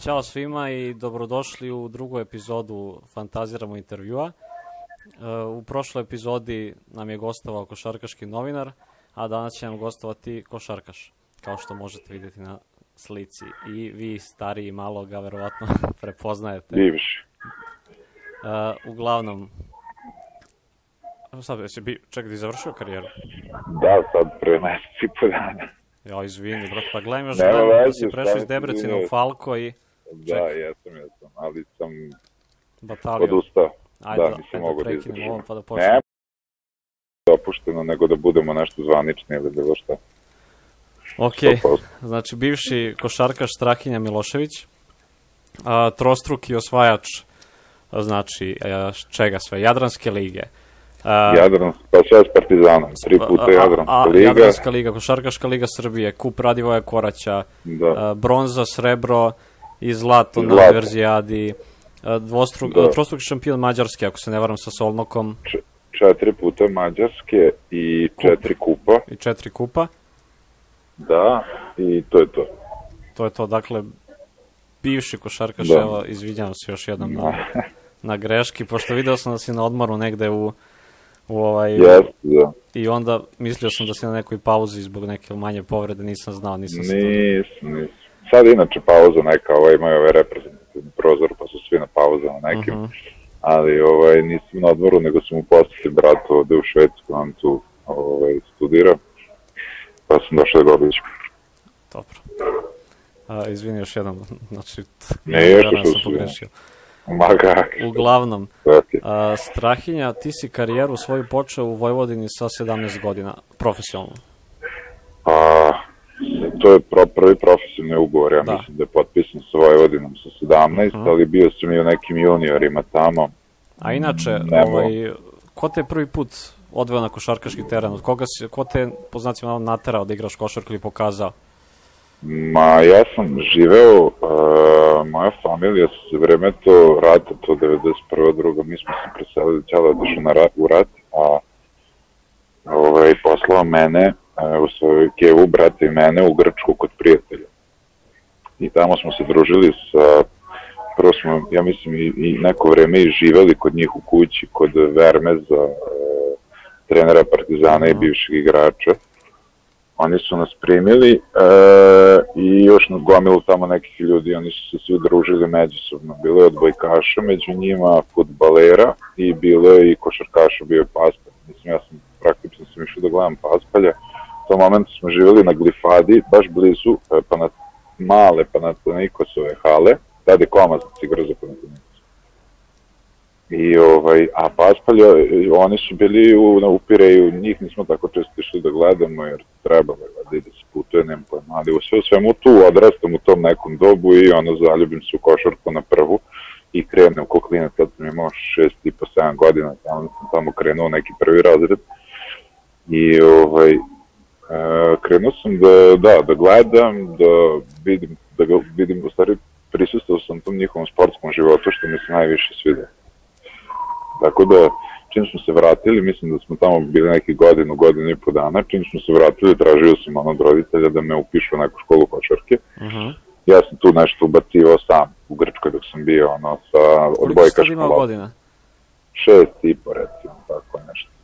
Ćao svima i dobrodošli u drugu epizodu Fantaziramo intervjua. E, u prošloj epizodi nam je gostovao košarkaški novinar, a danas će nam gostovati košarkaš, kao što možete vidjeti na slici. I vi, stariji, malo ga verovatno prepoznajete. Bivši. Uh, uglavnom, sad, jesi bi, čekaj, ti završio karijeru? Da, sad pre mesec i po dana. Ja, izvini, brat, pa gledam još gledam da si prešao iz Debrecina u. Falko i Da, jesam, jesam, ali sam batalio. odustao. Ajde, da, da, nisam mogao da prekinemo izdržim. ovo pa da počnemo. Ne, dopušteno, nego da budemo nešto zvanični ili bilo šta. Ok, 100%. znači bivši košarkaš Strahinja Milošević, a, trostruki osvajač, a, znači, a, čega sve, Jadranske lige. A, Jadran, pa sve s Partizanom, tri puta a- a- Jadranska a, liga. Jadranska liga, Košarkaška liga Srbije, Kup Radivoja Koraća, Da, a, bronza, srebro i zlato na Zlato. Univerzijadi, a, dvostruk, Da. šampion Mađarske, ako se ne varam sa Solnokom, četiri puta Mađarske i četiri kupa. i četiri kupa. Da, i to je to. To je to, dakle, bivši košarkaš, Da. evo, izvinjavam se još jednom na, na greški, pošto video sam da si na odmoru negde u, u ovaj, Jeste, da. i onda mislio sam da si na nekoj pauzi zbog neke manje povrede, nisam znao, nisam se. Nisam, nisam. Sad inače pauza neka, ovaj, imaju ovaj reprezentativni prozor, pa su svi na pauzama nekim. Mhm. Ali ovaj, nisam na odmoru, nego sam u poseti bratu ovde u Švedsku, on tu ovaj, studira. Pa sam došao da ga obiđem. Dobro. A, izvini još jednom, znači, Ne, još što sam pogrešio. Ma Uglavnom, a, Strahinja, ti si karijeru svoju počeo u Vojvodini sa 17 godina, profesionalno. Pa, to je pro, prvi profesionalni ugovor, ja Da. mislim da je potpisan sa Vojvodinom sa 17, Mhm. ali bio sam i u nekim juniorima tamo. A inače, Nemo. ovaj, ko te je prvi put odveo na košarkaški teren? Od koga si, ko te, je, po znacima naterao da igraš košarku ili pokazao? Ma, ja sam živeo, uh, moja familija se vreme to rata, to 91. druga, mi smo se preselili, ćela otišao na rat, u rat, a ovaj, poslao mene, u svoju kevu, brata i mene, u Grčku kod prijatelja. I tamo smo se družili sa, prvo smo, ja mislim, i, i neko vreme i živeli kod njih u kući, kod Vermeza, uh, trenera Partizana i bivšeg igrača oni su nas primili e, i još na gomilu tamo nekih ljudi, oni su se svi družili međusobno. Bilo je odbojkaša, među njima futbalera i bilo je i košarkaša, bio je Paspalj. Mislim, ja sam praktično sam išao da gledam Paspalja. Tom momentu smo živjeli na Glifadi, baš blizu e, pa na male Panathinaikosove hale, tada je Komazac igrao za Panathinaikos. I ovaj, a Paspalja, oni su bili u, na Upireju, njih nismo tako često išli da gledamo, jer trebalo je da ide se putuje, nema pojma, ali u sve svemu tu odrastam u tom nekom dobu i ono zaljubim se u košarku na prvu i krenem ko klinac, tad sam imao šest i po, sedam godina, tamo sam tamo krenuo neki prvi razred. I ovaj, krenuo sam da, da, da gledam, da vidim, da ga vidim, u stvari prisustao sam tom njihovom sportskom životu što mi se najviše sviđa. Tako da, čim smo se vratili, mislim da smo tamo bili neki godinu, godinu i po dana, čim smo se vratili, tražio sam ono od roditelja da me upišu u neku školu košarke. Uh -huh. Ja sam tu nešto ubacivao sam u Grčkoj dok sam bio, ono, sa Koliko si tad odbojkaškom imao godina? Šest i po, recimo, tako nešto.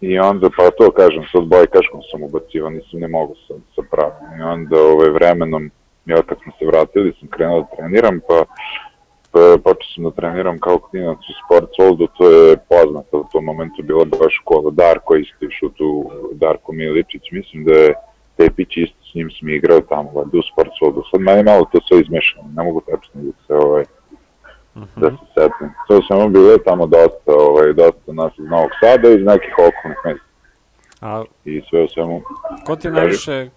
I onda, pa to kažem, sa odbojkaškom sam ubacivao, nisam ne mogu sa, sa pravim. I onda, ovaj, vremenom, ja kad smo se vratili, sam krenuo da treniram, pa pa počeo sam da treniram kao klinac u Sports Worldu, to je poznato u tom momentu bila baš škola. Darko isto išao tu, Darko Miličić, mislim da je Tepić isto s njim sam igrao tamo, u Sports Worldu. Sad meni malo to sve izmešano, ne mogu tačno da se, ovaj, da se setim. To samo bilo je tamo dosta, ovaj, dosta nas iz Novog Sada i iz nekih okolnih mesta. A I sve u svemu, ko ti je najviše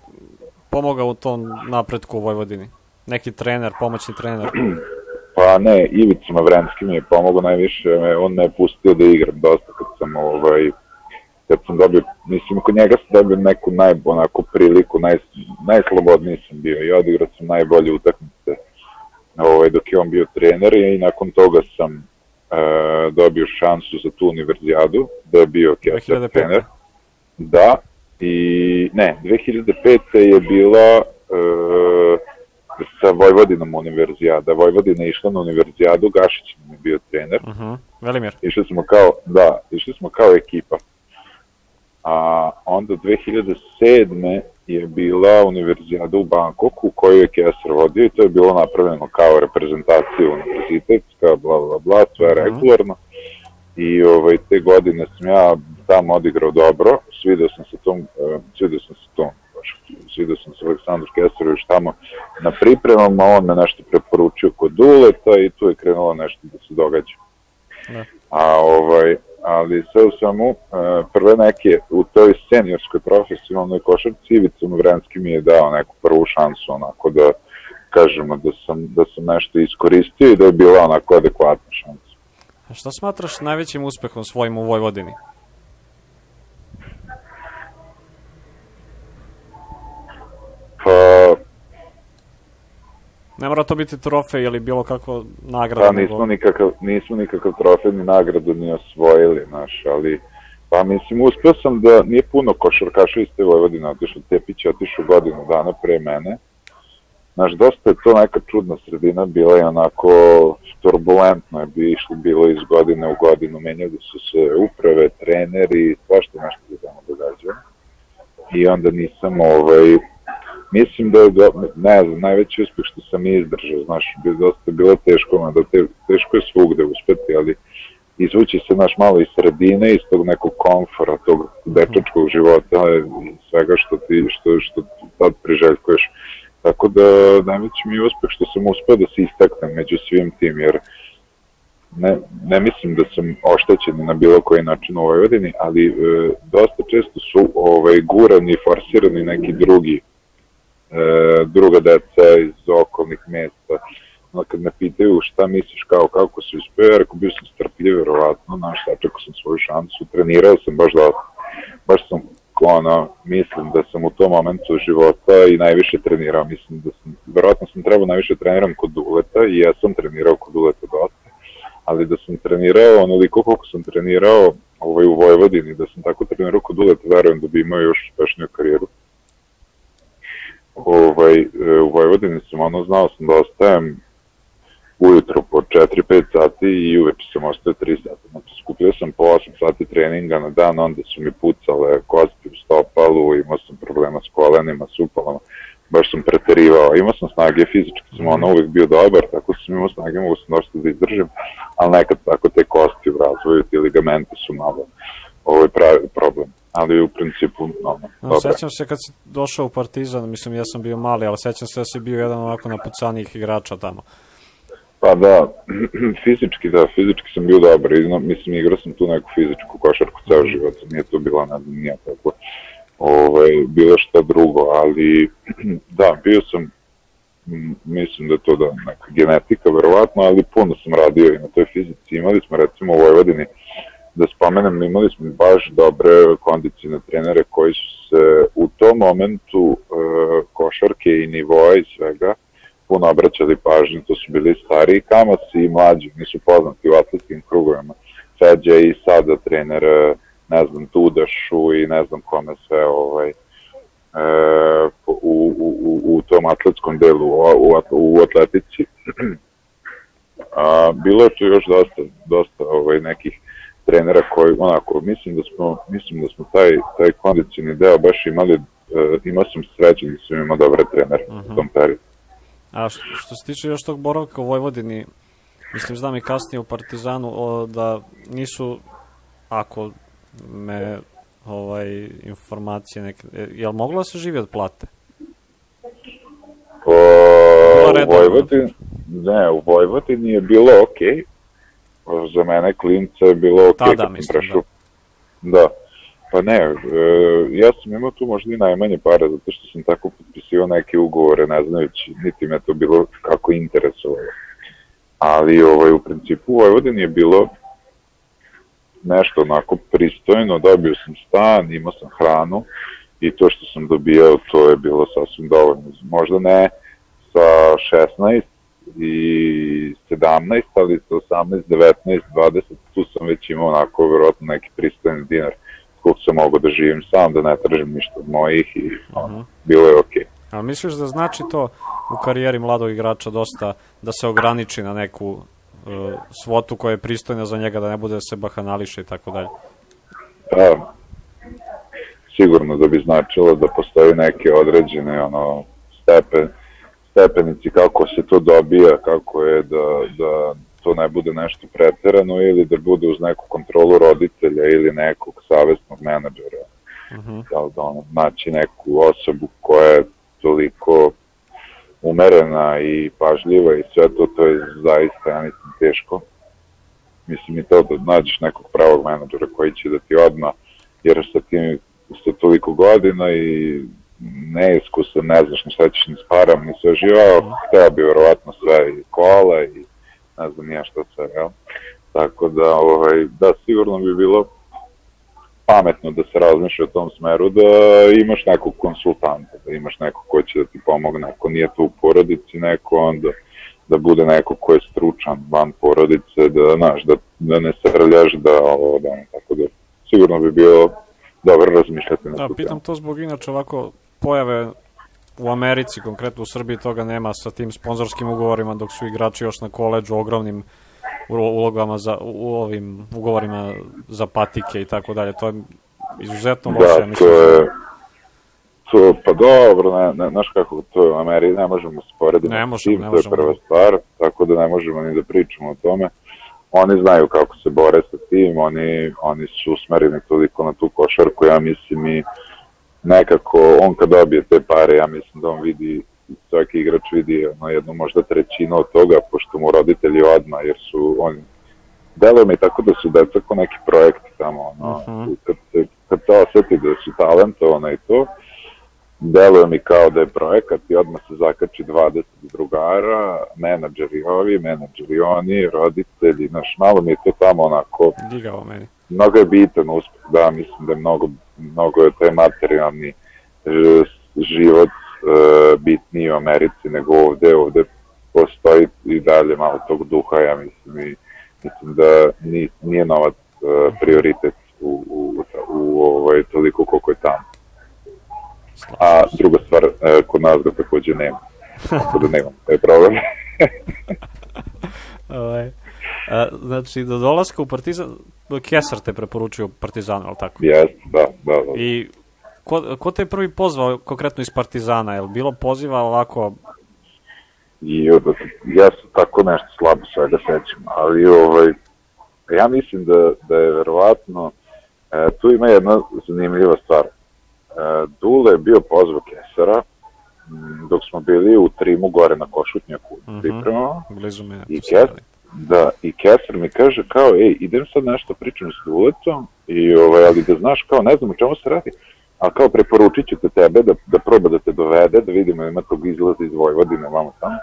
pomogao u tom napretku u Vojvodini? Neki trener, pomoćni trener? Pa ne, Ivica Mavrenski mi je pomogao najviše, on me je pustio da igram dosta kad sam ovaj, kad sam dobio, mislim, kod njega sam dobio neku naj, onako priliku, naj, najslobodniji sam bio i odigrao sam najbolje utakmice ovaj, dok je on bio trener i nakon toga sam e, dobio šansu za tu univerzijadu, da je bio Kessler 2005. trener. Da, i ne, 2005. je bila, e, sa Vojvodinom univerzijada. Vojvodina je išla na univerzijadu, Gašić nam je bio trener. Uh -huh. Velimir. Išli smo kao, da, išli smo kao ekipa. A onda 2007. je bila univerzijada u Bangkoku koju je Kesar vodio i to je bilo napravljeno kao reprezentacija univerzitetska, bla bla bla, sve je regularno. I ovaj, te godine sam ja tamo odigrao dobro, svidio sam se tom, uh, svidio sam se tom svidio sam se Aleksandru Kesarović tamo na pripremama, on me nešto preporučio kod Duleta i tu je krenulo nešto da se događa. Da. A ovaj, ali sve u svemu, e, prve neke u toj seniorskoj profesionalnoj košarci Ivica Vrenski mi je dao neku prvu šansu onako da kažemo da sam, da sam nešto iskoristio i da je bila onako adekvatna šansa. A šta smatraš najvećim uspehom svojim u Vojvodini? Pa... Ne mora to biti trofej ili bilo kako nagrada. Pa nismo, nikakav, nismo nikakav trofej ni nagradu ni osvojili, znaš, ali... Pa mislim, uspio sam da nije puno košarkaša iz te Vojvodine otišao, Tepić je otišao godinu dana pre mene. Znaš, dosta je to neka čudna sredina, bila je onako turbulentno je bi išlo, bilo iz godine u godinu, menjali su se uprave, treneri, svašta nešto se tamo događa. I onda nisam, ovaj, mislim da je, do, ne znam, najveći uspeh što sam izdržao, znaš, bi dosta bilo teško, da te, teško je svugde uspeti, ali izvući se naš malo iz sredine, iz tog nekog komfora, tog dečačkog života svega što ti, što, što tad priželjkuješ. Tako da najveći mi je uspeh što sam uspeo da se istaknem među svim tim, jer ne, ne mislim da sam oštećen na bilo koji način u Vojvodini, ali e, dosta često su ovaj, gurani forsirani neki drugi druga deca iz okolnih mesta. No, kad me pitaju šta misliš kao kako se uspeo, ja rekao bio sam strpljiv, verovatno, znaš, sačekao sam svoju šansu, trenirao sam baš da, baš sam ono, mislim da sam u tom momentu života i najviše trenirao, mislim da sam, verovatno sam trebao najviše treniram kod Duleta i ja sam trenirao kod Duleta dosta, ali da sam trenirao onoliko koliko sam trenirao ovaj, u Vojvodini, da sam tako trenirao kod Duleta, verujem da bi imao još uspešniju karijeru ovaj, e, u Vojvodini sam ono znao sam da ostajem ujutro po 4-5 sati i uveče sam ostao 3 sata. Znači, skupio sam po 8 sati treninga na dan, onda su mi pucale kosti u stopalu, imao sam problema s kolenima, s upalama, baš sam preterivao. Imao sam snage, fizički sam ono uvek bio dobar, tako sam imao snage, mogu sam dosta da izdržim, ali nekad tako te kosti u razvoju, ti ligamenti su malo ovaj pravi problem ali u principu no, no, Sećam se kad si došao u Partizan, mislim ja sam bio mali, ali sećam se da si bio jedan ovako napucanijih igrača tamo. Pa da, fizički da, fizički sam bio dobar, Izno, mislim igrao sam tu neku fizičku košarku ceo mhm. život, nije to bila, nije tako, ovaj, bilo šta drugo, ali da, bio sam, mislim da to da neka genetika verovatno, ali puno sam radio i na toj fizici, imali smo recimo u Vojvodini, da spomenem, imali smo baš dobre kondicijne trenere koji su se u tom momentu e, košarke i nivoa i svega puno obraćali pažnju, to su bili stariji kamasi i mlađi, nisu poznati u atletskim krugovima. Feđa i sada trener, e, ne znam, Tudašu i ne znam kome sve ovaj, e, u, u, u tom atletskom delu, u, u atletici. A, bilo je tu još dosta, dosta ovaj, nekih trenera koji onako mislim da smo mislim da smo taj taj kondicioni deo baš imali uh, imao sam sreće da sam imao dobre trenere uh -huh. u mhm. tom periodu. A što, što se tiče još tog boravka u Vojvodini, mislim znam i kasnije u Partizanu o, da nisu ako me ovaj informacije neke je li moglo da se živi od plate? O, u Vojvodini, ne, u Vojvodini je bilo okej, okay za mene klinca je bilo ok, da, da, mislim, prešao. Da. da. Pa ne, e, ja sam imao tu možda i najmanje para, zato što sam tako potpisio neke ugovore, ne znajući, niti me to bilo kako interesovalo. Ali ovaj, u principu u Vojvodini je bilo nešto onako pristojno, dobio sam stan, imao sam hranu i to što sam dobijao, to je bilo sasvim dovoljno. Možda ne sa 16, i 17, ali sa 18, 19, 20, tu sam već imao onako verovatno neki pristojni dinar koliko sam mogao da živim sam, da ne tražim ništa od mojih i uh -huh. bilo je okej. Okay. A misliš da znači to u karijeri mladog igrača dosta da se ograniči na neku uh, svotu koja je pristojna za njega, da ne bude da se bahanališe i tako dalje. Da, sigurno da bi značilo da postoji neke određene ono, stepen, stepenici kako se to dobija, kako je da, da to ne bude nešto preterano ili da bude uz neku kontrolu roditelja ili nekog savestnog menadžera. Uh -huh. Da, da ono, naći neku osobu koja je toliko umerena i pažljiva i sve to, to je zaista, ja mislim, teško. Mislim i to da nađeš nekog pravog menadžera koji će da ti odmah, jer sa tim sa toliko godina i neiskusan, ne znaš ni šta ćeš ni s param, ni sve živao, hteo bi verovatno sve i kola i ne znam nija šta sve, jel? Tako da, ovaj, da, sigurno bi bilo pametno da se razmišlja u tom smeru, da imaš nekog konsultanta, da imaš nekog ko će da ti pomogne, ako nije to u porodici neko, onda da bude neko ko je stručan van porodice, da, znaš, da, da ne srljaš, da, ovo, da, tako da, sigurno bi bilo dobro razmišljati na da, pitam to zbog inače ovako pojave u Americi, konkretno u Srbiji, toga nema sa tim sponzorskim ugovorima, dok su igrači još na koleđu ogromnim ulogama za, u ovim ugovorima za patike i tako dalje. To je izuzetno da, loše. Da, mislim, to je, to, pa dobro, ne, ne, znaš kako, to je u Americi, ne možemo sporediti. Ne možemo, ne možemo. To je prva stvar, tako da ne možemo ni da pričamo o tome. Oni znaju kako se bore sa tim, oni, oni su usmereni toliko na tu košarku, ja mislim i nekako on kad dobije te pare, ja mislim da on vidi, svaki igrač vidi ono, jednu možda trećinu od toga, pošto mu roditelji odmah, jer su oni deluje mi tako da su deca ko neki projekti tamo, ono, uh -huh. kad, se, kad se oseti da su talentovane i to, deluje mi kao da je projekat i odmah se zakači 20 drugara, menadžeri ovi, menadžeri oni, roditelji, znaš, malo mi je to tamo onako... Digao meni. Mnogo je bitan uspeh, da, mislim da je mnogo, mnogo je taj materijalni život e, bitniji u Americi nego ovde, ovde postoji i dalje malo tog duha, ja mislim, i mislim da nije, nije novac e, prioritet u, u, u, ovaj, toliko koliko je tamo. A druga stvar, e, kod nas ga takođe nema. Tako da nemam, to je problem. ovaj. A, znači, do dolaska u Partizan, Kesar te preporučio Partizanu, ali tako? Jes, da, da, da. I ko, ko te je prvi pozvao konkretno iz Partizana? Je li bilo poziva ovako i ja se tako nešto slabo svega sećam, ali ovaj, ja mislim da, da je verovatno, e, tu ima jedna zanimljiva stvar. E, Dule je bio pozvao Kesara, dok smo bili u Trimu gore na Košutnjaku uh mhm. -huh. me. I, Kes, da, I Kesar mi kaže kao, ej, idem sad nešto pričam s Dulecom, i, ovaj, ali da znaš kao, ne znam o čemu se radi, a kao preporučit ću te tebe da, da proba da te dovede, da vidimo ima tog izlaza iz Vojvodine, vamo tamo.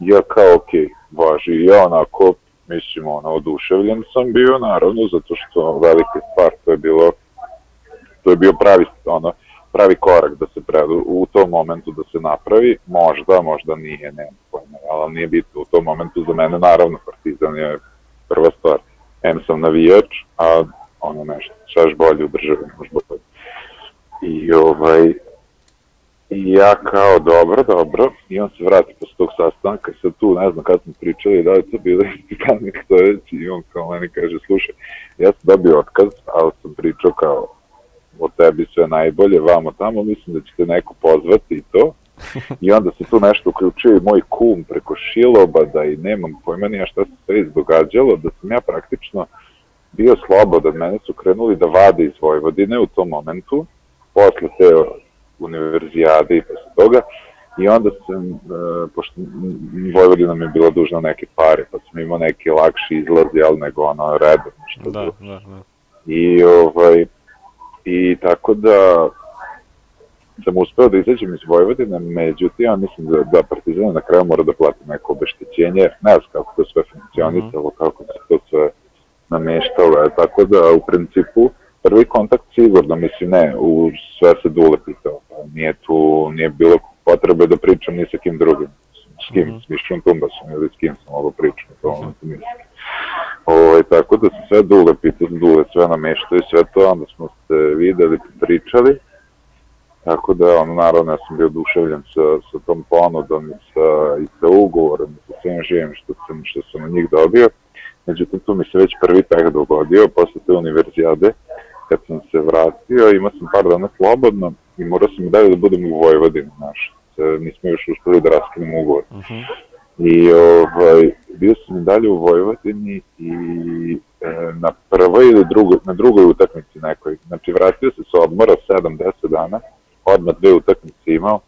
Ja kao, ok, važi, i ja onako, mislim, ono, oduševljen sam bio, naravno, zato što velika stvar, to je bilo, to je bio pravi, ono, pravi korak da se pre, u tom momentu da se napravi, možda, možda nije, ne pojma, ali nije bitno u tom momentu za mene, naravno, Partizan je prva stvar. M sam navijač, a ono nešto, sve bolje u državi, možda bolje. I ovaj, I ja kao, dobro, dobro, i on se vrati posle tog sastanka, sad tu, ne znam kad smo pričali, da je to bilo Stefan Stojević i on kao meni kaže, slušaj, ja sam dobio otkaz, ali sam pričao kao, o tebi sve najbolje, vamo tamo, mislim da ćete neko pozvati i to. I onda se tu nešto uključio i moj kum preko Šiloba, da i nemam pojma nija šta se sve izdogađalo, da sam ja praktično bio slobodan, mene su krenuli da vade iz Vojvodine u tom momentu, posle te univerzijade i posle toga, i onda sam, e, pošto Vojvodina mi je bila dužna neke pare, pa sam imao neki lakši izlaz, jel, nego ono redovno što da, da, da. I, ovaj, I tako da sam uspeo da izađem iz Vojvodine, međutim, ja mislim da, da Partizan na kraju mora da plati neko obeštećenje, ne znam kako to sve funkcionisalo, -hmm. kako se to sve nameštalo, tako da u principu prvi kontakt sigurno, mislim ne, u sve se dule pitao, pa nije tu, nije bilo potrebe da pričam ni sa kim drugim, s kim, mm -hmm. s Mišćom Tumbasom ili s kim sam ovo pričam, to ono se mislim. Ovaj, tako da se sve dule pitao, dule sve nameštao i sve to, onda smo se videli, pričali, Tako da, ono, naravno, ja sam bio oduševljen sa, sa tom ponudom i sa, i sa ugovorom sa svim živim što sam, što sam od njih dobio. Međutim, tu mi se već prvi peh dogodio posle te univerzijade. Kad sam se vratio, imao sam par dana slobodno i morao sam dalje da budem u Vojvodini, znaš. Nismo još uspeli da raskinemo ugovor. Uh -huh. I ovaj, bio sam i dalje u Vojvodini i e, na prvoj ili drugoj, na drugoj utakmici nekoj. Znači, vratio se sa odmora 7-10 dana, odmah dve utakmice imao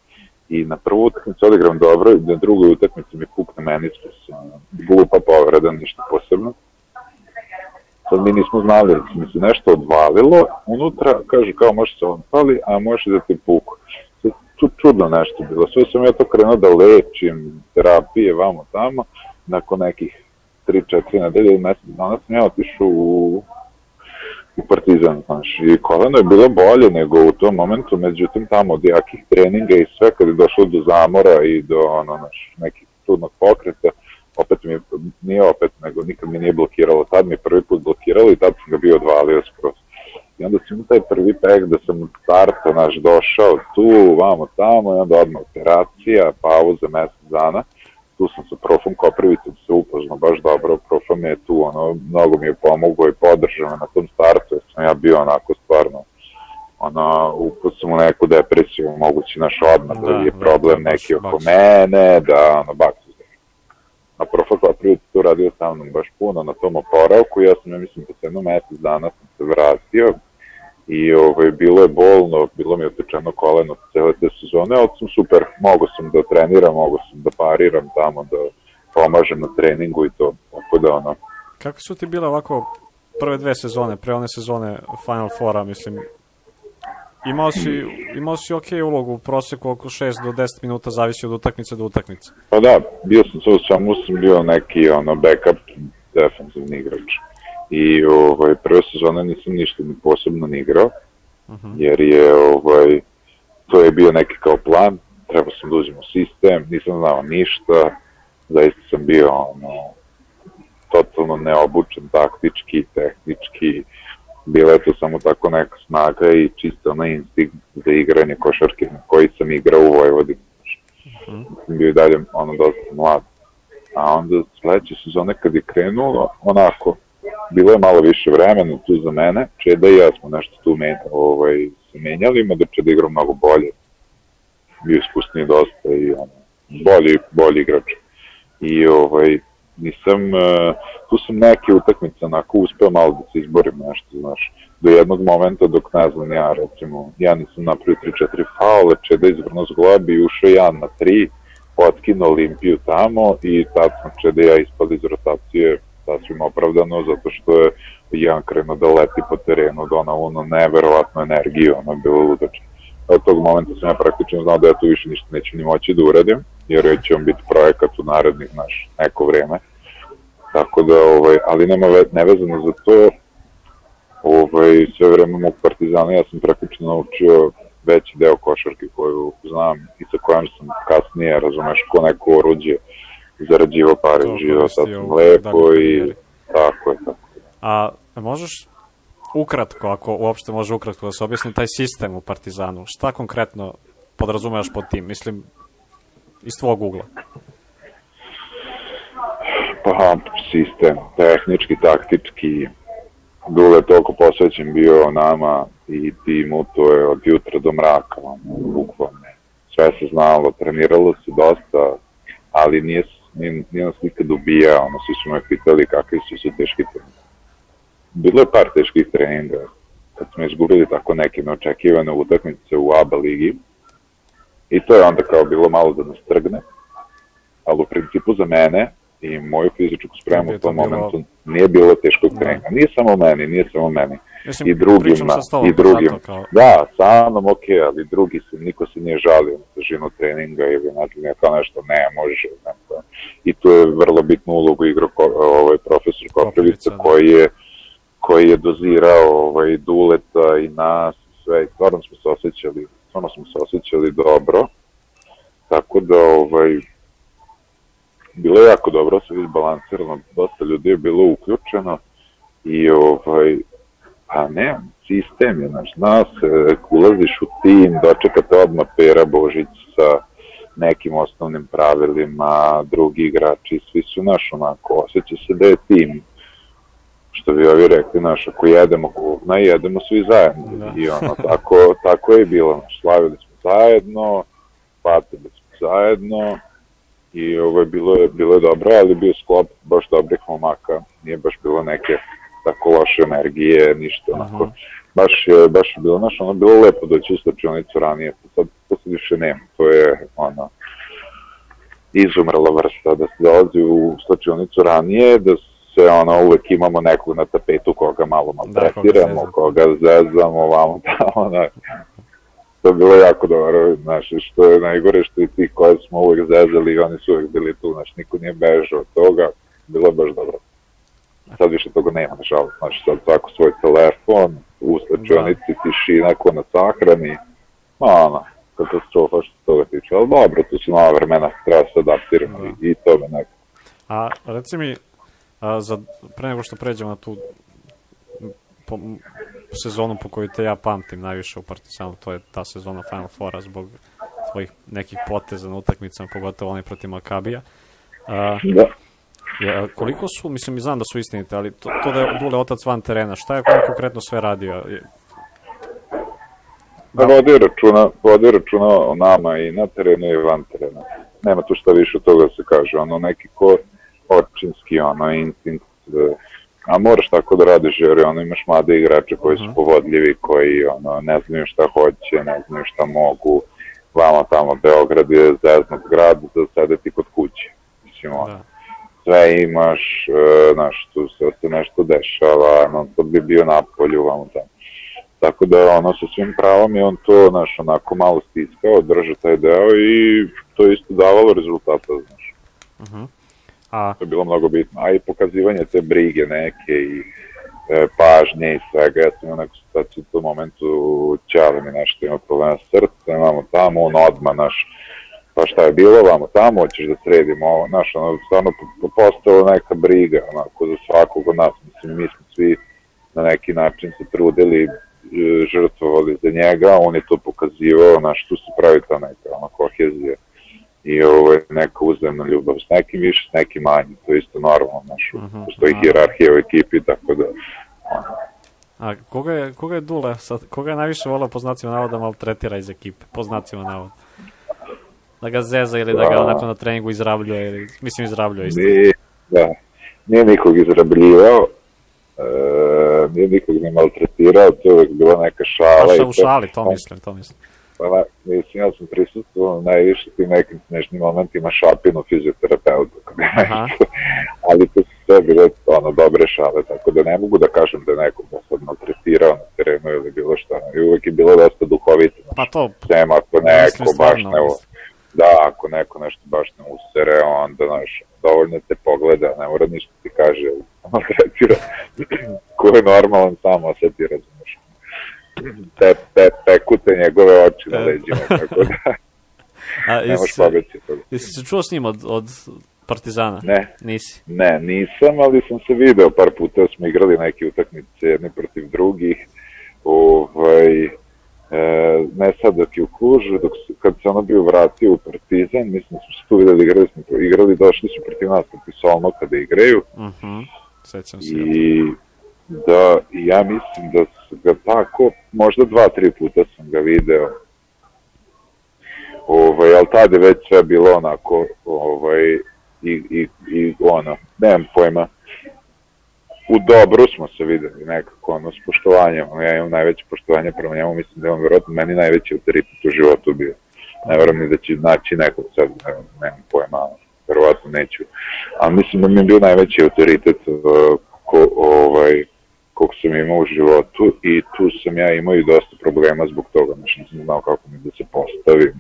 i na prvu utakmicu odigram dobro i na drugoj utakmici mi pukne meniskus, glupa povreda, ništa posebno. Sad mi nismo znali, mi se nešto odvalilo, unutra, kaže kao može se odvali, a može da ti puku. Čudno nešto bilo, sve sam ja to krenuo da lečim, terapije, vamo tamo, nakon nekih 3-4 nedelje ili mesec dana sam ja otišao u u Partizan, znaš, i koleno je bilo bolje nego u tom momentu, međutim tamo od jakih treninga i sve, kad je došlo do zamora i do ono, naš, nekih trudnog pokreta, opet mi, nije opet, nego nikad mi nije blokiralo, tad mi je prvi put blokiralo i tad sam ga bio odvalio skroz. I onda sam taj prvi pek da sam od starta, naš, došao tu, vamo, tamo, i onda odmah operacija, pauza mesec dana, tu sam sa profom Koprivicom se upoznao baš dobro, profa mi je tu, ono, mnogo mi je pomogao i podržao na tom startu, jer sam ja bio onako stvarno, ono, upao sam u neku depresiju, mogući naš odmah, da, da je problem da, neki oko mene, da, ono, bak se A profa Koprivic tu radio sa mnom baš puno na tom oporavku, ja sam, ja mislim, po jednom mesec dana sam se vratio, i ovaj, bilo je bolno, bilo mi je otečeno koleno cele te sezone, ali sam super, mogo sam da treniram, mogo sam da pariram tamo, da pomažem na treningu i to, tako da ono. Kako su ti bile ovako prve dve sezone, pre one sezone Final Fora, mislim, imao si, imao si ok ulogu u proseku oko 6 do 10 minuta, zavisi od utakmice do utakmice. Pa da, bio sam sve u svemu sam bio neki ono backup defensivni igrač i ovaj, prve sezone nisam ništa ni posebno ni igrao, uh mhm. -huh. jer je ovaj, to je bio neki kao plan, trebao sam da uđem u sistem, nisam znao ništa, zaista sam bio ono, totalno neobučen taktički, tehnički, bila je to samo tako neka snaga i čisto onaj instinkt za igranje košarke na koji sam igrao u Vojvodini. Mhm. -huh. Sam bio i dalje ono dosta mlad. A onda sledeće sezone kad je krenulo, onako, bilo je malo više vremena tu za mene, Čeda i ja smo nešto tu men, ovaj, se menjali, ima da Čeda igra mnogo bolje, bio iskusniji dosta i ono, bolji, bolji igrač. I ovaj, nisam, uh, tu sam neke utakmice onako uspeo malo da se izborim nešto, znaš, do jednog momenta dok ne znam ja, recimo, ja nisam napravio 3-4 faule, Čeda izvrno zglobi i ušao ja na 3, otkino Olimpiju tamo i tad sam Čeda ja ispali iz rotacije sasvim opravdano, zato što je jedan krenuo da leti po terenu, da ona ono neverovatnu energiju, ono je bilo ludačno. Od tog momenta sam ja praktično znao da ja tu više ništa neću ni moći da uradim, jer će on biti projekat u narednih naš neko vreme. Tako da, ovaj, ali nema ve, nevezano za to, ovaj, sve vreme mog partizana ja sam praktično naučio veći deo košarke koju znam i sa kojom sam kasnije, razumeš, ko neko oruđe zarađivo pare, živao sasvim lepo i tako je, tako. A možeš ukratko, ako uopšte može ukratko da se objasni taj sistem u Partizanu, šta konkretno podrazumevaš pod tim, mislim, iz tvog ugla? Pa, sistem, tehnički, taktički, Dule toliko posvećen bio nama i timu, to je od jutra do mraka, bukvalno. Sve se znalo, treniralo se dosta, ali nije nije, nije nas nikad ubija, ono, svi su me pitali kakvi su su teški treningi. Bilo je par teških treninga, kad smo izgubili tako neke neočekivane utakmice u ABA ligi, i to je onda kao bilo malo da nas trgne, ali u principu za mene i moju fizičku spremu u tom momentu nije bilo teškog da. treninga. Nije samo meni, nije samo meni. Mislim, I drugima, i drugim. Kao... Da, sa mnom ok, ali drugi se, niko se nije žalio na težinu treninga ili znači kao nešto ne može. Znači, I tu je vrlo bitnu ulogu igrao ovaj, profesor Koprivica da. koji je koji je dozirao ovaj, Duleta i nas sve i stvarno smo se osjećali, stvarno smo se osjećali dobro. Tako da ovaj, bilo je jako dobro, se izbalansirano, dosta ljudi je bilo uključeno i ovaj, Pa ne, sistem je, znaš, zna se, ulaziš u tim, dočekate odmah Pera Božić sa nekim osnovnim pravilima, drugi igrači, svi su naš onako, osjeća se da je tim, što bi ovi rekli, naš, ako jedemo govna, jedemo svi zajedno. Da. I ono, tako, tako je bilo, naš, slavili smo zajedno, patili smo zajedno, i ovo je bilo, bilo je dobro, ali bio sklop baš dobrih momaka, nije baš bilo neke tako loše energije, ništa, onako. Uh -huh. Baš je, baš je bilo, znaš, ono, bilo lepo doći u slačionicu ranije, sad to se više nema, to je, ono, izumrla vrsta, da se dolazi u slačionicu ranije, da se ono uvek imamo nekog na tapetu koga malo maltretiramo, da, koga, koga zezamo, vamo tamo, da. To je bilo jako dobro, znaš, što je najgore što i ti koje smo uvek zezali i oni su uvek bili tu, znaš, niko nije bežao od toga, bilo je baš dobro. Sad više toga nema, nažalost, znači sad svako svoj telefon, u slačionici, da. tišina, ko na sahrani, ma ono, katastrofa što toga tiče, ali dobro, to su nova vremena, treba se adaptiramo da. i, i to me neko. A reci mi, a, za, pre nego što pređemo na tu po, sezonu po kojoj te ja pamtim najviše u Partizanu, to je ta sezona Final Fora zbog tvojih nekih poteza na utakmicama, pogotovo onaj protiv Makabija. A, da. Ja, koliko su, mislim i znam da su istinite, ali to, to da je Dule otac van terena, šta je konkretno sve radio? Da. Vodi računa, vodi računa o nama i na terenu i van terena. Nema tu šta više od toga da se kaže, ono neki ko očinski, ono instinkt, a moraš tako da radiš jer ono imaš mlade igrače koji su mhm. povodljivi, koji ono, ne znaju šta hoće, ne znaju šta mogu, vama tamo Beograd je zeznut grad, da sede ti kod kuće. Mislim, ono. Da sve imaš, e, znaš, tu se, se nešto dešava, non stop bi bio na polju, vamo tamo. Tako da ono sa svim pravom je on to, znaš, onako malo stiskao, drža taj deo i to isto davalo rezultata, znaš. Uh -huh. A... To je bilo mnogo bitno. A i pokazivanje te brige neke i e, pažnje i svega. Ja sam imao neku situaciju u tom momentu, Ćale mi nešto ima problema s srcem, imamo tamo, on odmah, naš, pa šta je bilo vamo tamo, hoćeš da sredimo ovo, znaš, ono, stvarno postalo neka briga, onako, za svakog od nas, mislim, mi smo svi na neki način se trudili, e, žrtvovali za njega, on je to pokazivao, znaš, tu se pravi ta neka, ono, kohezija i ovo je neka uzemna ljubav s nekim više, s nekim manje, to je isto normalno, znaš, uh -huh, postoji uh hierarhija u ekipi, tako da, ono, A koga je, koga je Dule, sad, koga je najviše volao po znacima navoda maltretira iz ekipe, po znacima navoda? da ga zeza ili da ga da. onako na treningu izrabljuje, ili, mislim izrabljuje isto. Nije, da, nije nikog izrabljivao, e, nije nikog ne maltretirao, to je uvek bila neka šala. Pa u šali, to mislim, to mislim. Pa, mislim, ja sam prisustuo najviše tim nekim smešnim momentima šapinu fizioterapeuta. Ali to su sve bile ono, dobre šale, tako da ne mogu da kažem da neko da sad maltretirao na terenu ili bilo šta. I uvek je bilo dosta duhovito. Pa to, Sem ako neko baš ne, da, ako neko nešto baš ne usere, onda, znaš, dovoljno te pogleda, ne mora ništa ti kaže, samo tretira ko je normalan sam oseti, razumeš. Te, te, peku te njegove oči na e. leđima, tako da A, ne možeš pobeti toga. Jesi se čuo s njim od, od Partizana? Ne. Nisi? Ne, nisam, ali sam se video par puta, smo igrali neke utakmice jedni protiv drugih, ovaj, e, ne sad dok je u Klužu, dok su, kad se ono bio vratio u Partizan, mislim da smo se tu videli, igrali smo, igrali, došli su protiv nas protiv Solno kada igraju. Uh mhm, -huh. Sećam se. I da, ja mislim da su ga tako, možda dva, tri puta sam ga video, ovaj, ali tada je već sve bilo onako, ovaj, i, i, i ono, nemam pojma, u dobru smo se videli nekako, ono, s poštovanjem, ja imam najveće poštovanje prema njemu, mislim da je on vjerojatno meni najveći autoritet u životu bio. Ne verujem ni da će naći nekog sad, ne, nemam pojma, verovatno neću, ali mislim da mi je bio najveći autoritet uh, ko, ovaj, kog sam imao u životu i tu sam ja imao i dosta problema zbog toga, znači nisam znao kako mi da se postavim,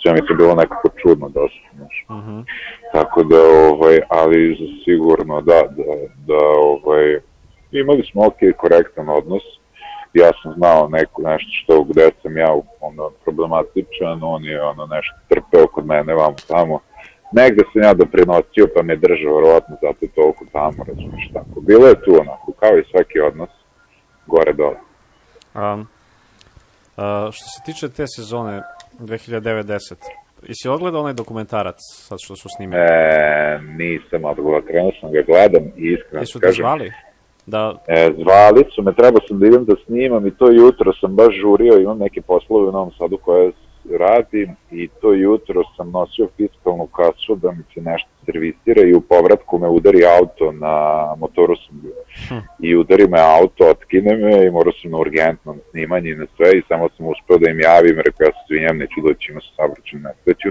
sve mi se bilo nekako čudno dosta, znaš. Uh -huh. Tako da, ovaj, ali sigurno da, da, da ovaj, imali smo ok, korektan odnos, ja sam znao neko nešto što gde sam ja ono, problematičan, on je ono nešto trpeo kod mene vamo tamo, negde sam ja doprinosio pa me držao verovatno zato toliko tamo, razumeš tako. Bilo je tu onako, kao i svaki odnos, gore dole. Um, a, što se tiče te sezone 2009-10, jesi odgledao onaj dokumentarac sad što su snimili? E, nisam odgovor, krenuo sam ga gledam i iskreno Jesu te kažem, zvali? Da, E, zvali su me, trebao sam da idem da snimam i to jutro sam baš žurio, imam neke poslove u Novom Sadu koje radim i to jutro sam nosio fiskalnu kasu da mi se nešto servisira i u povratku me udari auto, na motoru sam bio. I udari me auto, otkine me i morao sam na urgentnom snimanje i na sve i samo sam uspeo da im javim, rekao ja se svinjam, neću doći ima sa saobraćenu nesreću.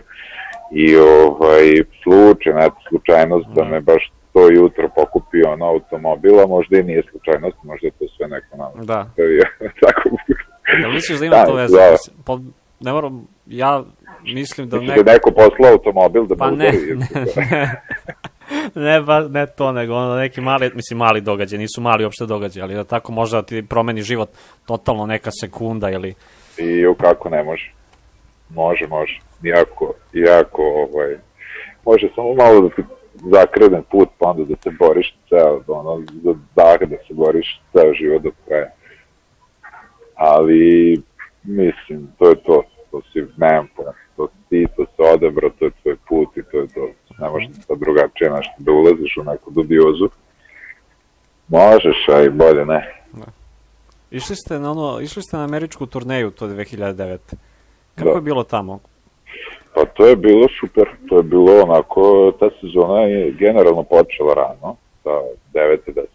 I ovaj, slučajno, eto, slučajnost da me baš to jutro pokupio ono automobila, možda i nije slučajnost, možda je to sve neko nam da. Tako, Jel misliš da ima Da, to veze? da. Ne moram, ja mislim da Misliš ne... da je neko poslao automobil da Pa ne, ne, ne, ne, ba, ne to, nego ono neki mali, mislim mali događaj, nisu mali uopšte događaj, ali da tako može da ti promeni život totalno neka sekunda ili... I u kako ne može. Može, može. Jako, jako, ovaj, može samo malo da ti zakrene put, pa onda da se boriš ceo, ono, za dah da se boriš ceo život do kraja. Ali, mislim, to je to. Si, nemam pojma. To si ti, to se odebro, to je tvoj put i to je to. Ne možeš sad drugačije nešto da ulaziš u neku dubiozu. Možeš, a i bolje ne. Išli ste na ono, išli ste na američku turneju to 2009. Kako Da. je bilo tamo? Pa to je bilo super, to je bilo onako, ta sezona je generalno počela rano, sa 9. 10.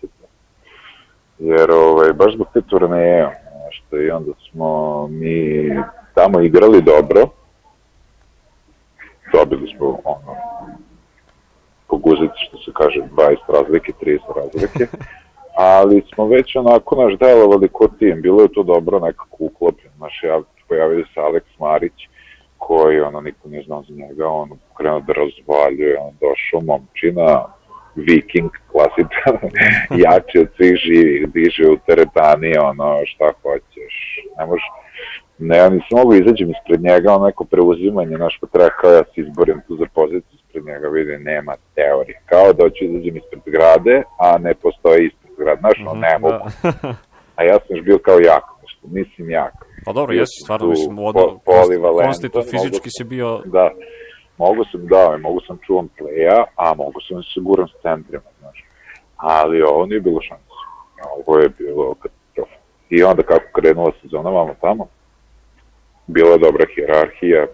Jer ovaj, baš zbog te turneje, što i onda smo mi tamo igrali dobro, dobili smo ono, po guzici što se kaže 20 razlike, 30 razlike, ali smo već onako naš delovali ko tim, bilo je to dobro nekako uklopljeno, naš ja, pojavio se Aleks Marić, koji ono niko nije znao za njega, on krenuo da razvaljuje, on došao momčina, viking, klasičan, jači od svih živih, diže u teretani, ono, šta hoćeš, ne može, ne, ja nisam mogu izađem ispred njega, ono neko preuzimanje, naš pa treba kao ja se izborim tu za poziciju ispred njega, vidi, nema teorije, kao da hoću izađem ispred zgrade, a ne postoji ispred zgrade, znaš, ono, ne mogu, Da. a ja sam još bio kao jak, nešto, nisam jak, Pa dobro, Bio jesi, stvarno, mislim, u po- konstitu fizički mogu si bio, da, mogu sam, da, mogu sam čuvam pleja, a mogu sam se guram s centrima, znaš. Ali ovo nije bilo šanse. Ovo je bilo katastrofa. I onda kako krenula sezona vamo tamo, bila dobra hjerarhija,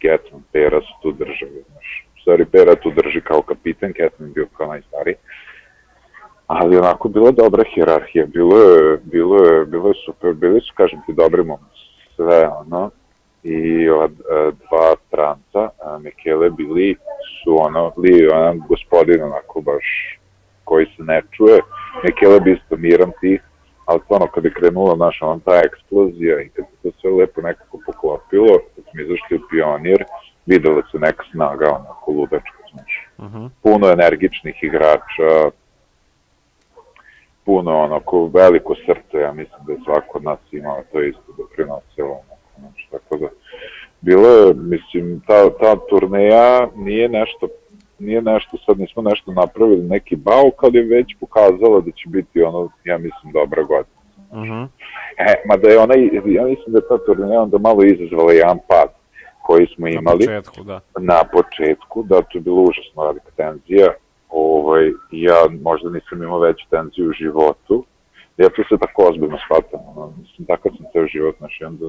Getman, Pera su tu držali, znaš. U stvari, Pera tu drži kao kapitan, Getman bio kao najstariji. Ali onako bila dobra hjerarhija, bilo je, bilo je, bilo je super, bili su, kažem ti, dobri momci, sve ono, i ova e, dva stranca, a, Mikele bili su ono, li onam gospodin onako baš koji se ne čuje, Mikele bi isto miran tih, ali stvarno kad je krenula naša on ta eksplozija i kad se to sve lepo nekako poklopilo, kad smo izašli u pionir, videla se neka snaga onako ludačka, znaš. Mhm. Puno energičnih igrača, puno onako veliko srce, ja mislim da je svako od nas imao to isto doprinosilo, onako, znači, tako da bilo je, mislim, ta, ta turneja nije nešto nije nešto, sad nismo nešto napravili, neki bauk, ali je već pokazala da će biti ono, ja mislim, dobra godina. Mhm. E, mada je ona, ja mislim da je ta turneja onda malo izazvala jedan pad koji smo Na imali početku, da. na početku, da to je bilo užasno velika tenzija. Ovaj, ja možda nisam imao veću tenziju u životu. Ja to se tako ozbiljno shvatam. Ono, mislim, takav sam ceo život, znaš, i onda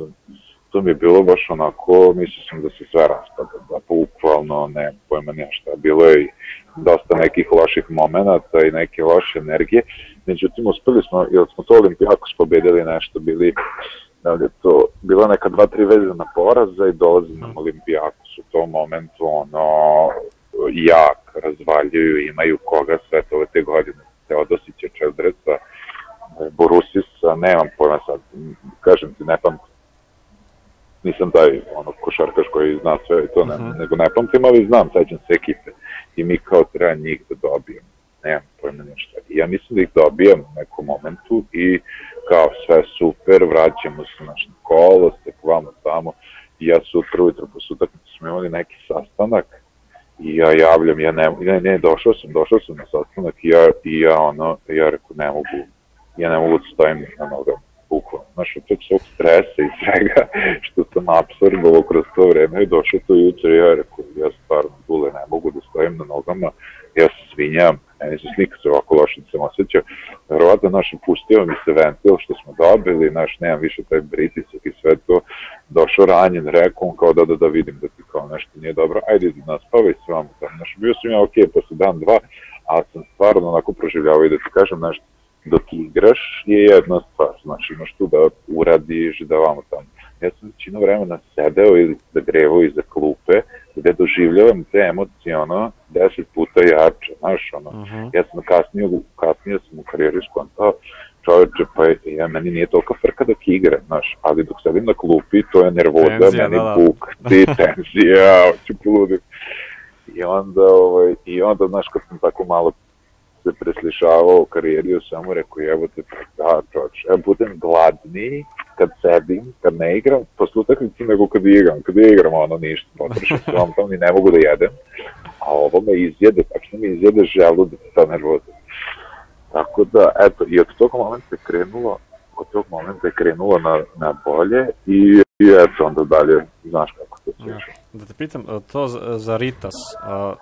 to mi je bilo baš onako, mislio sam da se sve raspada, da bukvalno ne pojma nešto. Bilo je i dosta nekih loših momenata i neke loše energije. Međutim, uspeli smo, jer smo to Olimpijakos pobedili nešto, bili da li je to bila neka dva, tri vezana poraza i dolazi nam Olimpijakos u tom momentu ono jak, razvaljuju, imaju koga sve to te godine, Teodosića, Čeldreca, Borusisa, nemam pojma sad, kažem ti, ne pamtim. Nisam taj ono, košarkaš koji zna sve i to, ne, Mhm. nego ne pamtim, ali znam, sećam se ekipe. I mi kao treba njih da dobijemo. Nemam pojma ništa. I ja mislim da ih dobijam u nekom momentu i kao sve super, vraćamo se naš na kolo, stekvamo tamo. I ja sutra ujutro posle utakmice smo imali neki sastanak i ja javljam, ja ne, ne, ne, došao sam, došao sam na sastanak i ja, i ja ono, ja rekao, ne mogu, ja ne mogu da stojim na nogama, bukvalno. Znaš, od tog svog stresa i svega što sam absorbovao kroz to vreme, je došao to jutro i ja rekao, ja stvarno, Dule, ne mogu da stojim na nogama, ja se svinjam, meni se slika se ovako loše da sam osjećao, verovatno naš pustio mi se ventil što smo dobili, naš nemam više taj britisak i sve to, došao ranjen, rekao kao da da da vidim da ti kao nešto nije dobro, ajde idi naspavaj s vama znaš, bio sam ja ok, posle dan, dva, ali sam stvarno onako proživljavao i da ti kažem nešto, dok igraš je jedna stvar, znači imaš tu da uradiš, da vamo tamo. Ja sam većinu vremena sedeo ili da grevo iza klupe, gde doživljavam te emocije, ono, deset puta jače, znaš, ono, uh Mhm. -huh. ja sam kasnije, kasnije sam u karijeri skontao, čoveče, pa ja, meni nije toliko frka dok igram, znaš, ali dok sedim na klupi, to je nervoza, Tenzija, meni da, da. buk, ti tenzija, hoću poludim. I onda, ovaj, i onda, znaš, kad sam tako malo se preslišavao u karijeri, ja sam mu rekao, evo te, da, čoč, ja budem gladniji kad sedim, kad ne igram, posle utakmice nego kad igram. Kad igram, ono, ništa, potrošio sam tamo i ne mogu da jedem, a ovo me izjede, tačno mi izjede želudac, ta nervoza. Tako da, eto, i od tog momenta je krenulo, od tog momenta je krenulo na, na bolje i, i eto, onda dalje, znaš kako to se Ja. Da te pitam, to za, za Ritas, a,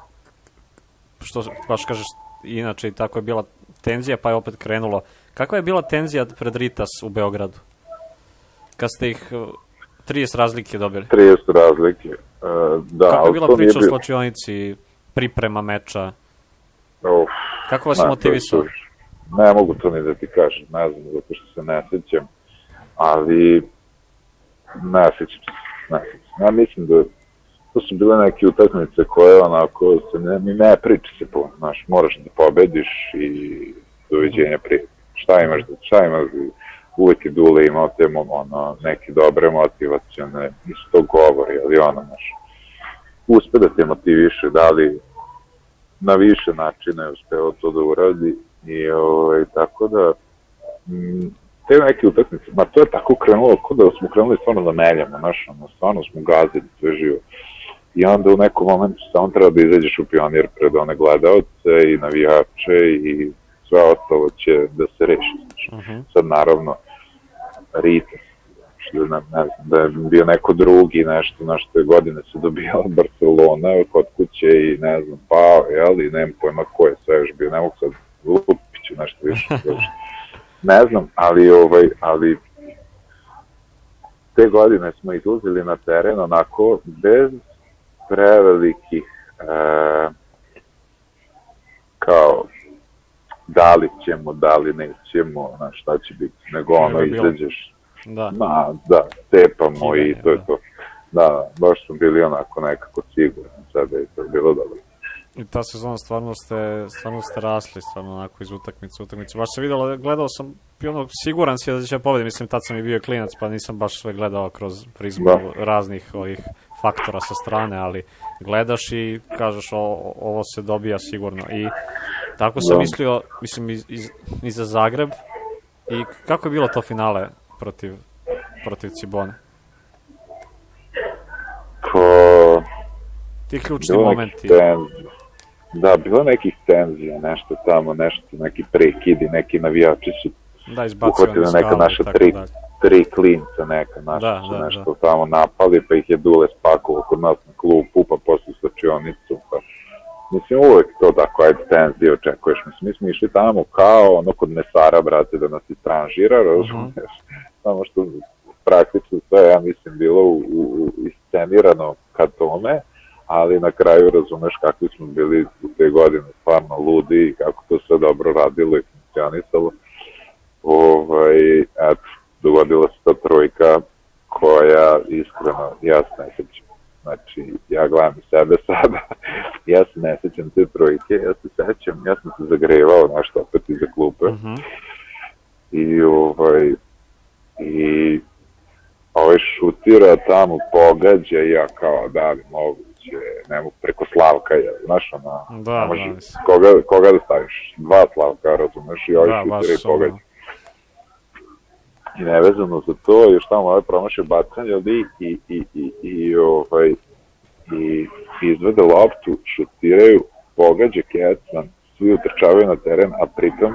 što baš kažeš, inače i tako je bila tenzija, pa je opet krenulo. Kakva je bila tenzija pred Ritas u Beogradu? Kad ste ih e, 30 razlike dobili. 30 razlike. Uh, da, Kako je bila priča bilo- slačionici, priprema meča? Uf, Kako vas motivisao? Ne mogu to ni da ti kažem, ne znam, zato što se ne sećam, ali ne sećam se, ne sećam se. Ja mislim da to su bile neke utakmice koje onako se ne, ne priča se puno, znaš, moraš da pobediš i doviđenja prije. Šta imaš da, šta imaš da, uvek je Dule imao te ono, neke dobre motivacione, nisu to govori, ali ono, znaš, uspe da te motiviše, da li na više načina je uspeo to da uradi i ovaj, tako da m, te neke utakmice, ma to je tako krenulo, kao da smo krenuli stvarno da meljamo, znaš, ono, stvarno smo gazili sve živo. I onda u nekom momentu samo treba da izađeš u pionir pred one gledalce i navijače i sve ostalo će da se reši. Znači. Uh -huh. Sad naravno, Ritas, što ne, ne znam, da je bio neko drugi, nešto, na što je godine se dobijala Barcelona kod kuće i ne znam, pa, jel, i nemam pojma ko je sve još bio, ne mogu sad lupiću nešto više. ne znam, ali, ovaj, ali te godine smo izlazili na teren onako bez prevelikih e, kao da li ćemo, da li nećemo, na šta će biti, nego ono je izađeš, Da. ma, da, tepamo i Kidanje, to je da. to. Da, baš smo bili onako nekako sigurni sada i to je bilo dobro. I ta sezona stvarno ste, stvarno ste rasli, stvarno onako iz utakmice u utakmicu. Baš se videlo, gledao sam, i ono, siguran si da će pobedi, mislim, tad sam i bio klinac, pa nisam baš sve gledao kroz prizmu Da. raznih ovih faktora sa strane, ali gledaš i kažeš o, ovo se dobija sigurno. I tako sam Da. mislio, mislim, iz, iz, i za Zagreb. I kako je bilo to finale protiv, protiv Cibone? Po, Ti ključni bilo momenti. Da, bilo nekih tenzija, nešto tamo, nešto, neki prekidi, neki navijači su Da, uhvatili one neka naša tri, dalje. tri klinca neka naša Da, da, nešto tamo napali, pa ih je Dule spakovao kod nas na klupu, pa posle slačionicu, pa Mislim, uvek to tako, ajde, tenzije očekuješ. Mislim, mi smo išli tamo kao ono kod mesara, brate, da nas istranžira, razumeš? Samo što praktično sve, ja mislim, bilo u, u, u iscenirano ka tome, ali na kraju razumeš kakvi smo bili u te godine, stvarno ludi i kako to sve dobro radilo i funkcionisalo. Ovaj, eto, dogodila se ta trojka koja iskreno, ja se ne sećam. Znači, ja gledam i sebe sada, ja se ne sećam te trojke, ja se sećam, ja sam se zagrevao nešto opet iza klupe Mhm. i ovaj, i ovaj šutira tamo, pogađa i ja kao da li moguće, ne mogu preko Slavka, je, znaš ona, Da, ne može, da, mislim. koga, koga da staviš, dva Slavka, razumeš, i ovaj Da, šutira i pogađa. ono, I nevezano za to, još tamo ovaj promašio bacanje ali i, i, i, i, ovaj, i izvede loptu, šutiraju, pogađa Kecan, svi utrčavaju na teren, a pritom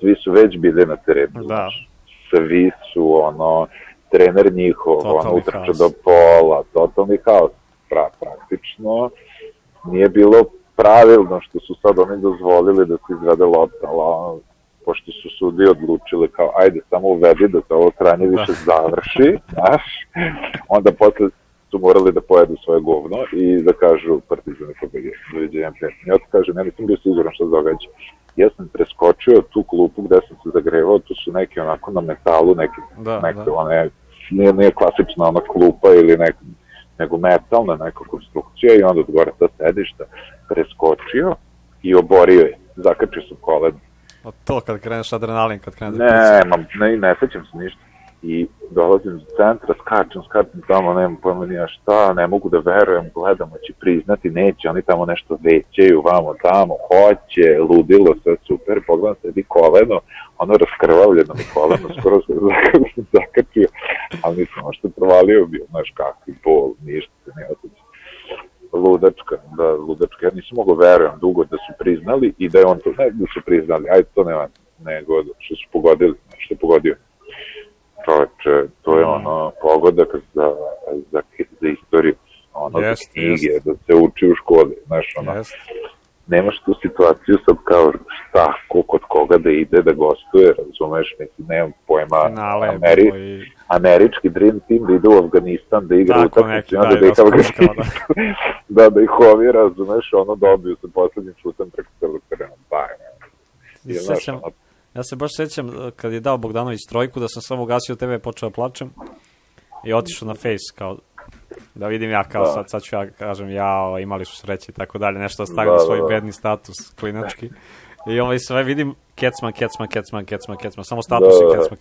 svi su već bili na terenu. Da. Svi su, ono, trener njihov, Totalni ono, utrča haos. do pola, totalni haos. Pra, praktično nije bilo pravilno što su sad oni dozvolili da se izvede lopta, ali pošto su sudi odlučili kao, ajde, samo uvedi da se ovo tranje Da. više završi, znaš, onda posle su morali da pojedu svoje govno i da kažu Partizan je pobedio. Doviđenja prijatno. Ja ti kažem, ja nisam bio siguran šta se događa. Ja sam preskočio tu klupu gde sam se zagrevao, tu su neki onako na metalu, neki, Da, neke, da. one, nije, nije klasična ona klupa ili nek, nego metalna neka konstrukcija i onda od gore ta sedišta preskočio i oborio je. Zakačio sam koleno. A to kad kreneš adrenalin, kad kreneš da Ne, ma, ne, ne sećam se ništa. I dolazim do centra, skačem, skačem tamo, nemam pojma nija šta, ne mogu da verujem, gledam, će priznati, neće, oni tamo nešto većaju, vamo, tamo, hoće, ludilo, sve super, pogledam se, di koleno, ono raskrvavljeno mi koleno, skoro se zak- zakačio, ali nisam ošto provalio bio, znaš kakvi bol, ništa se ne osjeća. Ludačka, da, ludačka, ja nisam mogao verujem dugo da su priznali i da je on to, ne da su priznali, ajde to nema, nego što su pogodili, što je pogodio. Čoveče, to je Mm. ono pogodak za, za, za istoriju, ono Jest, za knjige, jest. da se uči u školi, znaš, ono, Jest. nemaš tu situaciju sad kao šta, ko kod koga da ide da gostuje, razumeš, mislim, nemam pojma, Finale Ameri, i... američki Dream Team da ide u Afganistan da igra Tako utakmicu neki, da, da ih da, Afganistan, kao da, da ih ovi, razumeš, ono dobiju sa poslednjim šutem preko celog terena, pa, znaš, sećam, ono, ja se baš sećam uh, kad je dao Bogdanović trojku da sam samo ugasio TV i počeo da plačem i otišao na face kao da vidim ja kao Da. sad, sad ću ja kažem jao imali su sreće i tako dalje nešto da stavim Da, da, svoj da. bedni status klinački i ovaj sve vidim Kecman, Kecman, Kecman, Kecman, Kecman samo status Da, i da, da. Kecman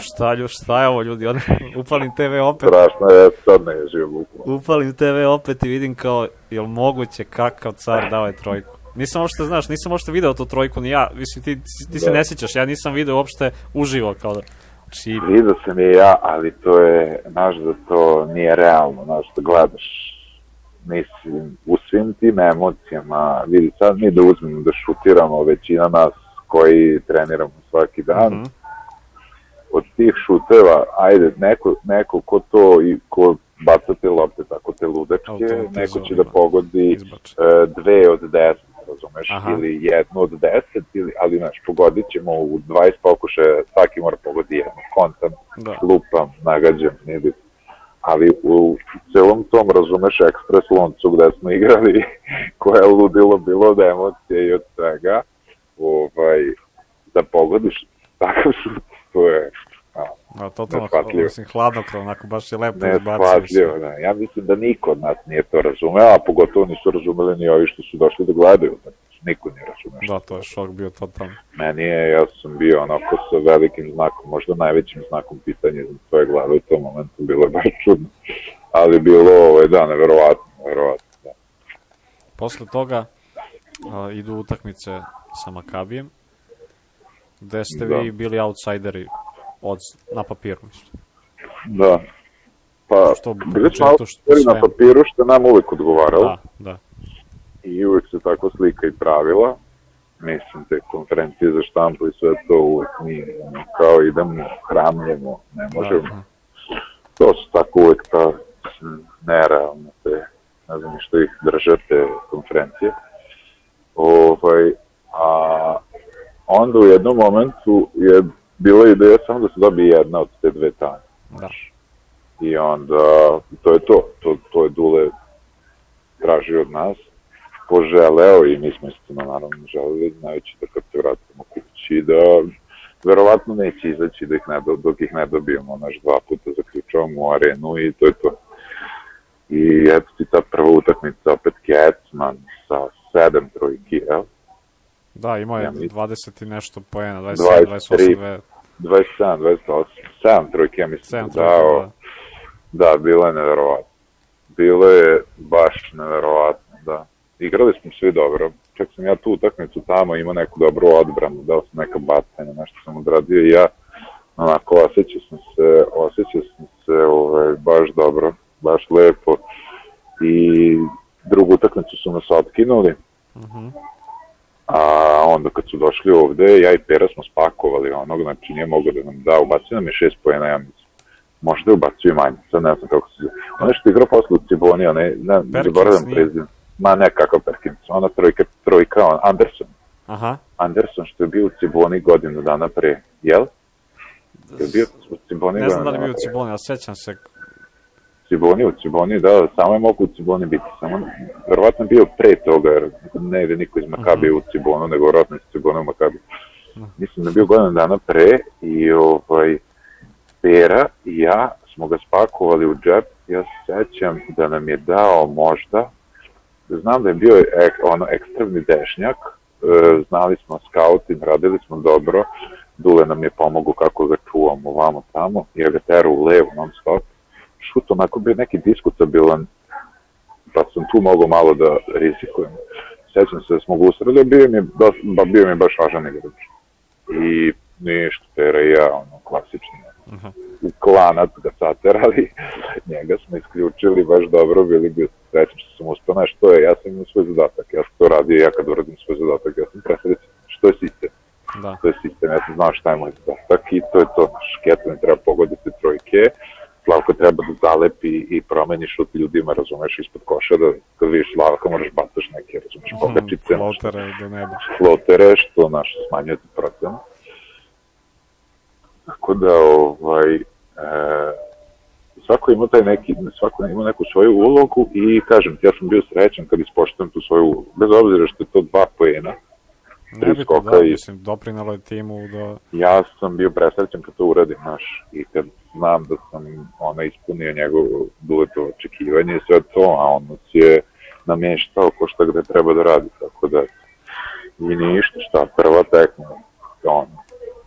šta, lju, šta je ovo ljudi, onda upalim TV opet strašno je, sad ne je živo bukvalno. upalim TV opet i vidim kao, jel moguće kakav car dao je trojku. Nisam uopšte, znaš, nisam uopšte video tu trojku, ni ja, mislim, ti, ti se Da. ne sjećaš, ja nisam video uopšte uživo, kao da, znači, Vidio sam je ja, ali to je, znaš da to nije realno, znaš da gledaš. Mislim, u svim tim emocijama, vidi sad mi da uzmemo da šutiramo, većina nas koji treniramo svaki dan, Mhm. od tih šuteva, ajde, neko, neko ko to i ko baca te lopte tako te ludačke, neko će da ima. pogodi e, dve od deset, razumeš, Aha. ili jednu od deset, ili, ali znaš, pogodit ćemo u 20 pokušaja, svaki mora pogodi jednu, kontam, Da. lupam, nagađam, bitno. Ali u celom tom, razumeš, ekspres loncu gde smo igrali, koje je ludilo bilo od emocije i od svega, ovaj, da pogodiš takav šut, to je a, A, totalno, Neshvatljivo. mislim, hladnokrov, onako, baš je lepo izbacio. Da. Ja mislim da niko od nas nije to razumeo, a pogotovo nisu razumeli ni ovi što su došli da gledaju. Znači, niko nije razumeo. Da, to je šok bio totalno. Meni je, ja sam bio onako sa velikim znakom, možda najvećim znakom pitanja za svoje glave u tom momentu, bilo je baš čudno. Ali bilo, ovaj, da, neverovatno, neverovatno. Da. Posle toga a, idu utakmice sa Makabijem, gde ste Da. vi bili outsideri od, na papiru, mislim. da. Pa, Što- bili smo što- autori na sve- papiru što je nam uvek odgovaralo. Da, da. i uvek se tako slika i pravila. Mislim, te konferencije za štampu i sve to uvek mi kao idemo, hramljemo, ne možemo. Da, To su tako uvek ta nerealne te, ne znam što ih drže te konferencije. Ovaj, a onda u jednom momentu je bila ideja samo da se dobije jedna od te dve tanje. da. I onda, to je to, to, to je Dule tražio od nas, poželeo i mi smo istina naravno želeli, znajući da kad se vratimo kući, da verovatno neće izaći da ih ne, do- dok ih ne dobijemo, naš dva puta zaključavamo u arenu i to je to. I eto ti ta prva utakmica, opet Kecman sa sedam trojki, jel? Da, imao je Ja mislim- 20 i nešto poena, 27, 23. 28, dve- 27, 28, 7 trojke, ja mislim, 7 da trojka, dao. da. Da, bilo je neverovatno. Bilo je baš neverovatno, da. Igrali smo svi dobro. Čak sam ja tu utakmicu tamo imao neku dobru odbranu, dao sam neka bacanja, nešto sam odradio i ja onako osjećao sam se, osjećao sam se ovaj, baš dobro, baš lepo. I drugu utakmicu su nas otkinuli Mhm. A onda kad su došli ovde, ja i Pera smo spakovali onog, znači nije mogao da nam da, ubacio nam je šest pojena, ja mislim. Možda je ubacio i manje, sad ne znam kako se zove. Ono što je igrao posle u Ciboni, onaj, ne, zaboravim nije? prezim. Ma ne, kakav Perkins, ona trojka, trojka, on, Anderson. Aha. Anderson što je bio u Ciboni godinu dana pre, jel? Je bio u Ciboni Ne znam da li je bio u? Ciboni, ali sećam se. Ciboni, u Ciboni, da, samo je mogu u Ciboni biti, samo, verovatno bio pre toga, jer ne ide niko iz Makabija u Cibonu, nego verovatno iz Cibona u Makabiju. Mislim da je bio godinu dana pre i ovaj, Pera i ja smo ga spakovali u džep, ja se sećam da nam je dao možda, znam da je bio ek, ono ekstremni dešnjak, e, znali smo scouting, radili smo dobro, Dule nam je pomogao kako ga čuvamo vamo tamo, ja ga teru u levo non stop, šut onako bio neki diskutabilan, pa sam tu mogao malo da rizikujem. Sećam se da smo ga usredili, bio mi je, dosta, ba, bio mi je baš važan igrač. I ništa, Pera i ja, ono, klasično. Aha. U klanac ga saterali, njega smo isključili baš dobro, bili bi srećni što sam uspio, znaš, to je, ja sam imao svoj zadatak, ja sam to radio, ja kad uradim svoj zadatak, ja sam presrećen, što je sistem, Da. to je sistem, ja sam znao šta je moj zadatak i to je to, naš Ketlin treba pogoditi trojke, Slavko treba da zalepi i promeni šut ljudima, razumeš, ispod koša, da kad vidiš Slavka moraš bacaš neke, razumeš, pogačice, nešto Flotere do neba. flotere, što naš smanjuje procent. Tako da, ovaj, e, svako ima taj neki, svako ima neku svoju ulogu i kažem ti, ja sam bio srećan kad ispoštujem tu svoju ulogu, bez obzira što je to dva poena, Nebitno, da, i- mislim, doprinalo je timu da... ja sam bio presrećan kad to uradim, znaš, i kad znam da sam ona ispunio njegov duletovo očekivanje i sve to, a on nas je namještao ko šta gde treba da radi, tako da i ništa, šta, prva tekma, on,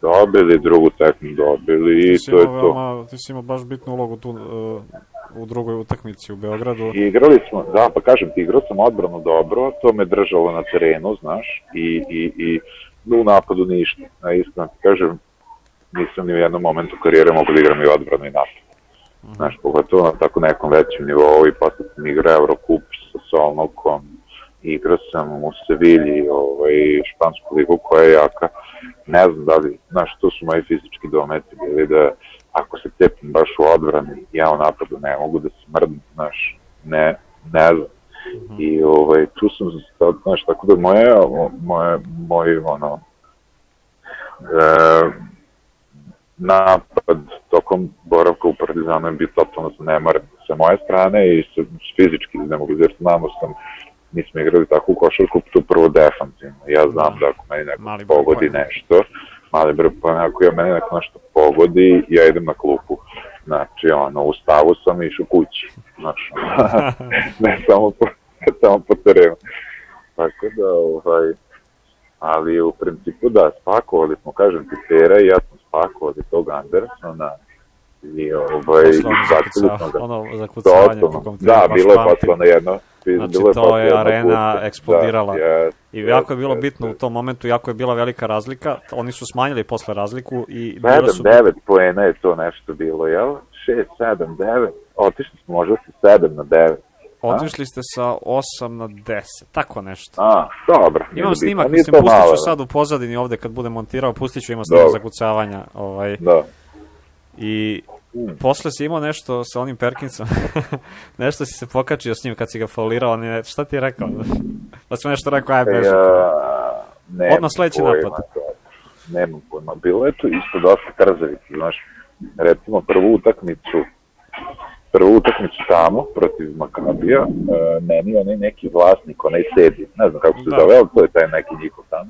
dobili, drugu tekmu dobili i to je to. veoma, ti si imao baš bitnu ulogu tu uh, u drugoj utakmici u Beogradu. Igrali smo, da, pa kažem ti, igrao sam odbranu dobro, to me držalo na terenu, znaš, i, i, i u napadu ništa. A iskreno ti kažem, nisam ni u jednom momentu karijere mogu da igram i odbranu i napad. Znaš, pogotovo na tako nekom većem nivou i posle sam igrao Eurocup sa Solnokom, igrao sam u Sevilji, ovaj, špansku ligu koja je jaka. Ne znam da li, znaš, to su moji fizički dometi bili da ako se cepim baš u odbrani, ja u napadu ne mogu da se mrdnem, znaš, ne, ne znam. I ovaj, tu sam, sad, znaš, tako da moje, moje, moj, ono, e, napad tokom boravka u Partizanu je bio totalno zanemaren sa moje strane i sa, fizički ne mogu, jer znamo sam, mi smo igrali takvu košarku, tu prvo defanzivno. Ja znam da ako meni neko Mali pogodi nešto, mali broj pojena, ako ja meni neko nešto pogodi, ja idem na klupu. Znači, ono, u stavu sam i išao kući. Ono, ne samo po, samo po terenu. Tako da, ovaj, ali u principu da, spakovali smo, kažem ti, Pera i ja smo spakovali tog Andersona i ovaj, Posle ono izbacili smo zakuca- ga. ono zakucavanje po Totalno. kom ti Da, baš bilo je na jedno. Znači, bilo to posle je arena puta. eksplodirala. Da, yes, I jako je bilo yes, bitno u yes. tom momentu, jako je bila velika razlika. Oni su smanjili posle razliku i bile 7, su... 9 poena je to nešto bilo, jel? 6, 7, 9. Otišli smo možda sa 7 na 9. Otišli ste sa 8 na 10, tako nešto. A, dobro. Imam snimak, mislim, to pustit ću sad u pozadini ovde kad budem montirao, pustit ću, ima snimak zakucavanja. Ovaj, Da. I Mm. posle si imao nešto sa onim Perkinsom, nešto si se pokačio s njim kad si ga faulirao, on je, šta ti je rekao? Pa si mu nešto rekao, aj beži. Ja, nemam Odmah sledeći napad. Nemam pojma. Bilo je to isto dosta trzavice, znaš. Recimo, prvu utakmicu prvu utakmicu tamo protiv Makabija, e, meni onaj neki vlasnik, onaj sedi, ne znam kako se Da. zove, ali to je taj neki njihov tamo,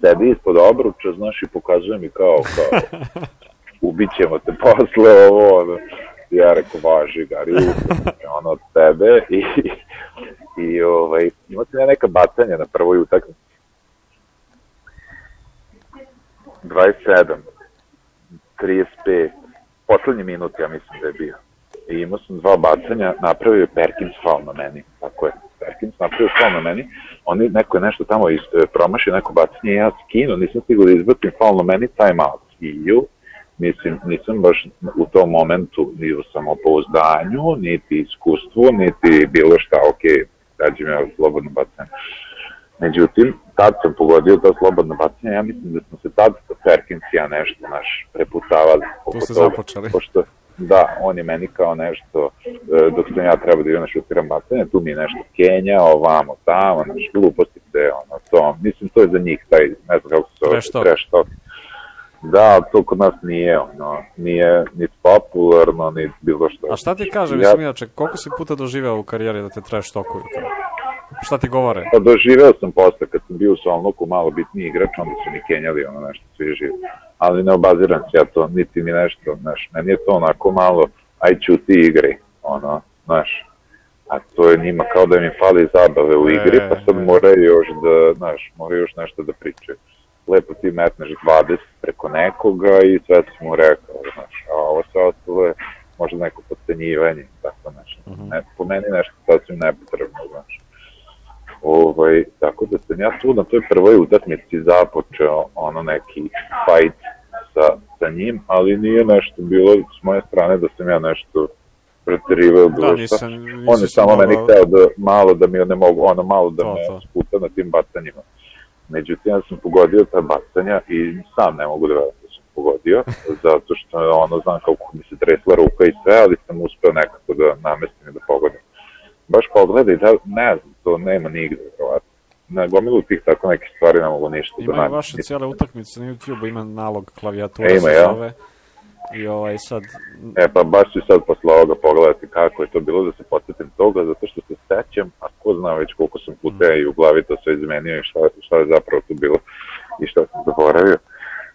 sedi ispod obruča, znaš, i pokazuje mi kao, kao, ubit ćemo te posle ovo, ono. ja rekao, važi, Gari, ono od tebe i, i ovaj, imate neka bacanja na prvoj utakmici. 27, 35, poslednji minut, ja mislim da je bio. I imao sam dva bacanja, napravio je Perkins faul na meni, tako je. Perkins napravio faul na meni, oni, neko je nešto tamo e, promašio neko bacanje, ja skinu, nisam stigao da izbacim faul na meni, time out. I ju, mislim, nisam baš u tom momentu ni u samopouzdanju, niti iskustvu, niti bilo šta, ok, dađi mi ja slobodno bacanje. Međutim, tad sam pogodio ta slobodna bacanja, ja mislim da smo se tad Perkins i ja nešto naš preputavali. Tu ste započeli. Pošto, da, on je meni kao nešto, e, dok sam ja trebao da idem na šutiram bacanje, tu mi je nešto Kenja, ovamo, tamo, naš gluposti se, ono, to, mislim, to je za njih, taj, ne znam kako se zove, Trash talk. Da, to kod nas nije, ono, nije ni popularno, ni bilo što. A šta ti kaže, Ja- mislim, inače, koliko si puta doživeo u karijeri da te trash talkuju? kao? Šta ti govore? Pa doživeo sam posle, kad sam bio u Solnuku malo bitniji igrač, onda su mi kenjali ono nešto svi živi. Ali ne obaziram se ja to, niti mi nešto, znaš, meni je to onako malo, aj ćuti igri, ono, znaš. A to je njima kao da mi fali zabave u igri, E, pa sad e. moraju još da, znaš, moraju još nešto da pričaju. Lepo ti metneš 20 preko nekoga i sve si mu rekao, znaš, a ovo sve ostalo je možda neko podcenjivanje, tako nešto. Ne, po meni nešto sasvim nepotrebno, znaš. Ovaj, tako da sam ja tu na toj prvoj utakmici započeo ono neki fight sa, sa njim, ali nije nešto bilo s moje strane da sam ja nešto preterivao bilo Da, šta. nisam, On nisam je samo meni mogao- hteo da malo da mi ne mogu, ono malo da To, me to. sputa na tim bacanjima. Međutim, ja sam pogodio ta bacanja i sam ne mogu da verujem da sam pogodio, zato što ono, znam kako mi se tresla ruka i sve, ali sam uspeo nekako da namestim i da pogodim. Baš pogledaj, da, ne znam, to nema nigde, verovatno. Na gomilu tih tako nekih stvari ne mogu ništa da Imaju nađem. vaše cijele utakmice na YouTube, ima nalog klavijatura E, ima, se zove. I ovaj sad, E pa baš ću sad posle ovoga pogledati kako je to bilo da se podsjetim toga, zato što se sećam, a ko zna već koliko sam puta i u glavi to sve izmenio i šta, šta je zapravo tu bilo i šta sam zaboravio.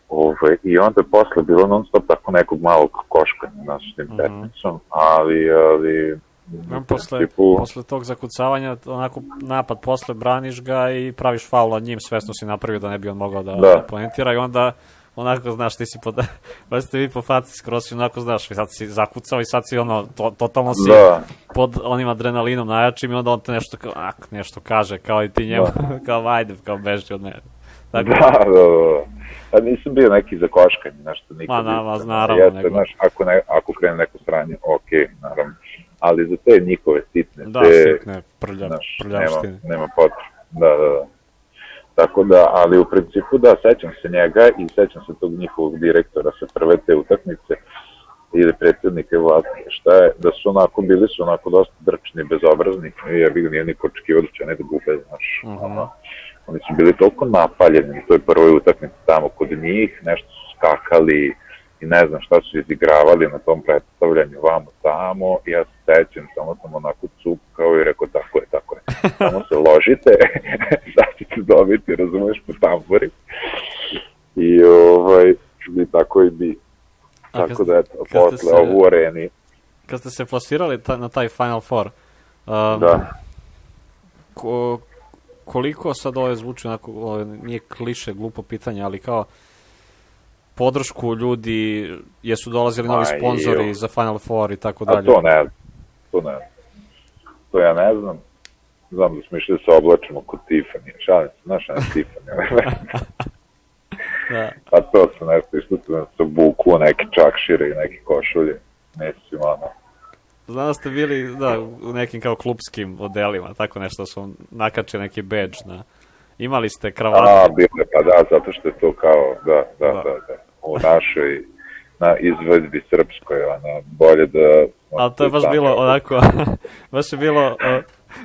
Ove, I onda posle bilo non stop tako nekog malog koškanja na tim Mhm. petnicom, ali, ali u posle, principu- posle tog zakucavanja, onako napad posle, braniš ga i praviš faul nad njim, svesno si napravio da ne bi on mogao da, Da. da. poentira i onda onako, znaš, ti si pod, baš ste vi po faci skroz onako, znaš, sad si zakucao i sad si ono, to, totalno si Da, pod onim adrenalinom najjačim i onda on te nešto, kao, ak, nešto kaže, kao i ti njemu, kao ajde, kao beži od mene. Tako, da, da, da. A nisam bio neki za koškanje, nešto nikad. Ma, na- nisam. naravno, Jeste, nego- znaš, ako, ne, ako krene neko sranje, ok, naravno. Ali za te njihove sitne, da, te, sitne prlja, znaš, nema, prljavštine. nema potrebe. Da, da, da. Tako da, ali u principu da, sećam se njega i sećam se tog njihovog direktora sa prve te utakmice ili predsjednika vlasti, šta je, da su onako, bili su onako dosta drčni, bezobrazni, i ja bih nije niko očekivao da će ne da gube, znaš, Mhm. ono, oni su bili toliko napaljeni u toj prvoj utakmici tamo kod njih, nešto su skakali i ne znam šta su izigravali na tom predstavljanju vamo tamo, ja se sećam, samo sam onako cupkao i rekao tako je, tako je, samo se ložite, sad ćete dobiti, razumeš, po tamburi. I ovaj, i tako i bi. A Tako ste- da, eto, posle se- ovu areni, Kad ste se plasirali ta, na taj Final Four, um, da, ko, koliko sad ovo zvuči onako, ovo nije kliše, glupo pitanje, ali kao podršku ljudi, jesu dolazili novi sponzori za Final Four i tako a dalje. to ne znam, to ne znam. To ja ne znam. Znam da smo išli da se oblačimo kod Tiffany, šalim se, znaš, ne Tiffany. Da. pa to su nešto, išli su nas obuku, neke čakšire i neke košulje. Mislim, ono, Znam da ste bili da, u nekim kao klubskim odelima, tako nešto su nakačili neki badge na... Imali ste A, kravate. bilo je, pa da, zato što je to kao, da, da, Da. da, da, u našoj, na izvedbi srpskoj, ona, bolje da... Ali to je baš bilo onako, baš je bilo,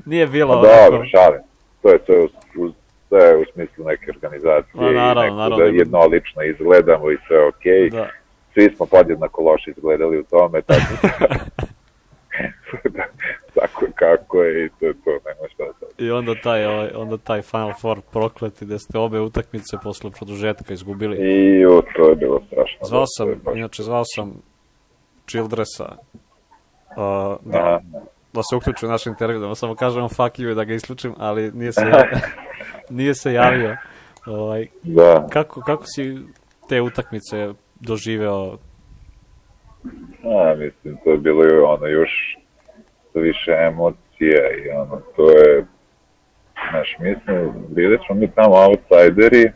nije bilo Pa onako, dobro, šalim. To je to u, u, sve u smislu neke organizacije Ma, naravno, i neko naravno. da jednolično izgledamo i sve okej. da. Svi smo podjednako loše izgledali u tome, tako da, tako je kako je i to je to, nema šta sad. I onda taj, ovaj, onda taj Final Four prokleti gde ste obe utakmice posle produžetka izgubili. I u, to je bilo strašno. Zvao sam, je baš- inače zvao sam Childressa uh, da, da se uključi u naš intervju, da mu samo kažemo fuck you i da ga isključim, ali nije se javio. nije se javio. Ovaj, Da, kako, kako si te utakmice doživeo? A, mislim, to je bilo i ono još više emocije i ono, to je, znaš, mislim, bili smo mi tamo outsideri,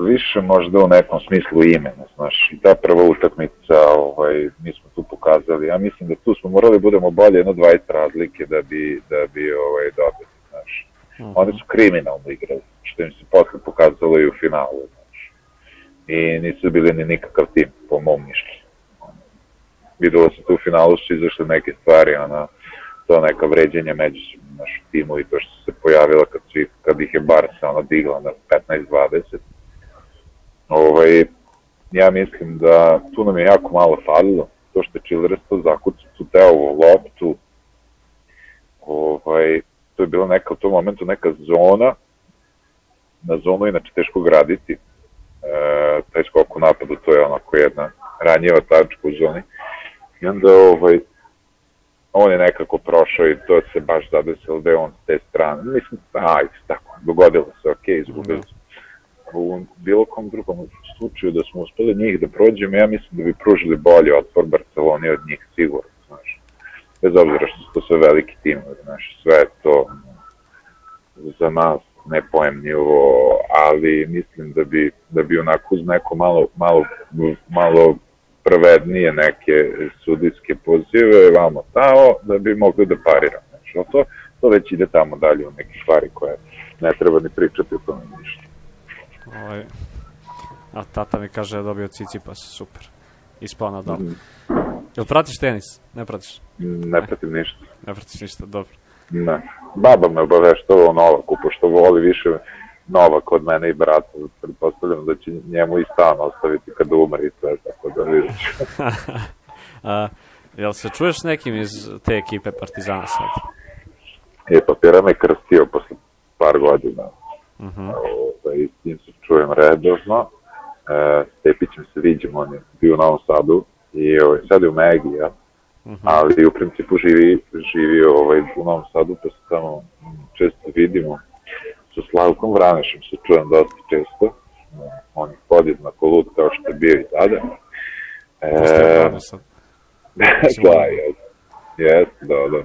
više možda u nekom smislu imena, znaš, i ta prva utakmica, ovaj, mi smo tu pokazali, ja mislim da tu smo morali budemo bolje jedno 20 razlike da bi, da bi ovaj, dobili. -huh. Oni su kriminalno igrali, što im se posle pokazalo i u finalu. I nisu bili ni nikakav tim, po mom mišljenju. Videlo se tu u finalu su izašle neke stvari, ona, to neka vređenja među našu timu i to što se pojavila kad, svi, kad ih je Barca ona digla na 15-20. Ovaj, ja mislim da tu nam je jako malo falilo, to što je Chilres to zakucao tu Teovu loptu, ovaj, to je bila neka u tom momentu neka zona, na zonu inače teško graditi, e, taj skok u napadu, to je onako jedna ranjiva tačka u zoni. I onda ovaj, on je nekako prošao i to se baš zadesilo da je on s te strane. Mislim, ajde, tako, dogodilo se, ok, izgubili smo. U bilo kom drugom slučaju da smo uspeli njih da prođemo, ja mislim da bi pružili bolje otpor Barceloni od njih, sigurno, znaš. Bez obzira što su to sve veliki timovi, znaš, sve to za nas nepojemljivo, ali mislim da bi, da bi onako uz neko malo, malo, malo pravednije neke sudijske pozive, vamo tamo, da bi mogli da pariramo. Znači, to, to već ide tamo dalje u neke stvari koje ne treba ni pričati o tome ništa. Ovaj, a tata mi kaže da dobio Cicipas, super. Ispao na dal. Mm. Jel pratiš tenis? Ne pratiš? Ne pratim ništa. Ne pratiš ništa, dobro. Ne. Baba me obaveštava o Novaku, pošto voli više Novak od mene i brata. Pretpostavljam da će njemu i stan ostaviti kada umre i sve, tako da vidiš. a, jel se čuješ nekim iz te ekipe Partizana sad? Je, papira me krstio posle par godina. Uh Mhm. -huh. o, I s njim se čujem redovno. E, s Tepićem se viđem, on je bio u Novom Sadu i ovaj, sad je u Megi, ja. Uh -huh. ali u principu živi, živi ovaj, u Novom Sadu, pa se tamo često vidimo. Sa Slavkom Vranešem se čujem dosta često. On je podjednako lud kao što je bio i tada. E, da, jes, jes, da, da.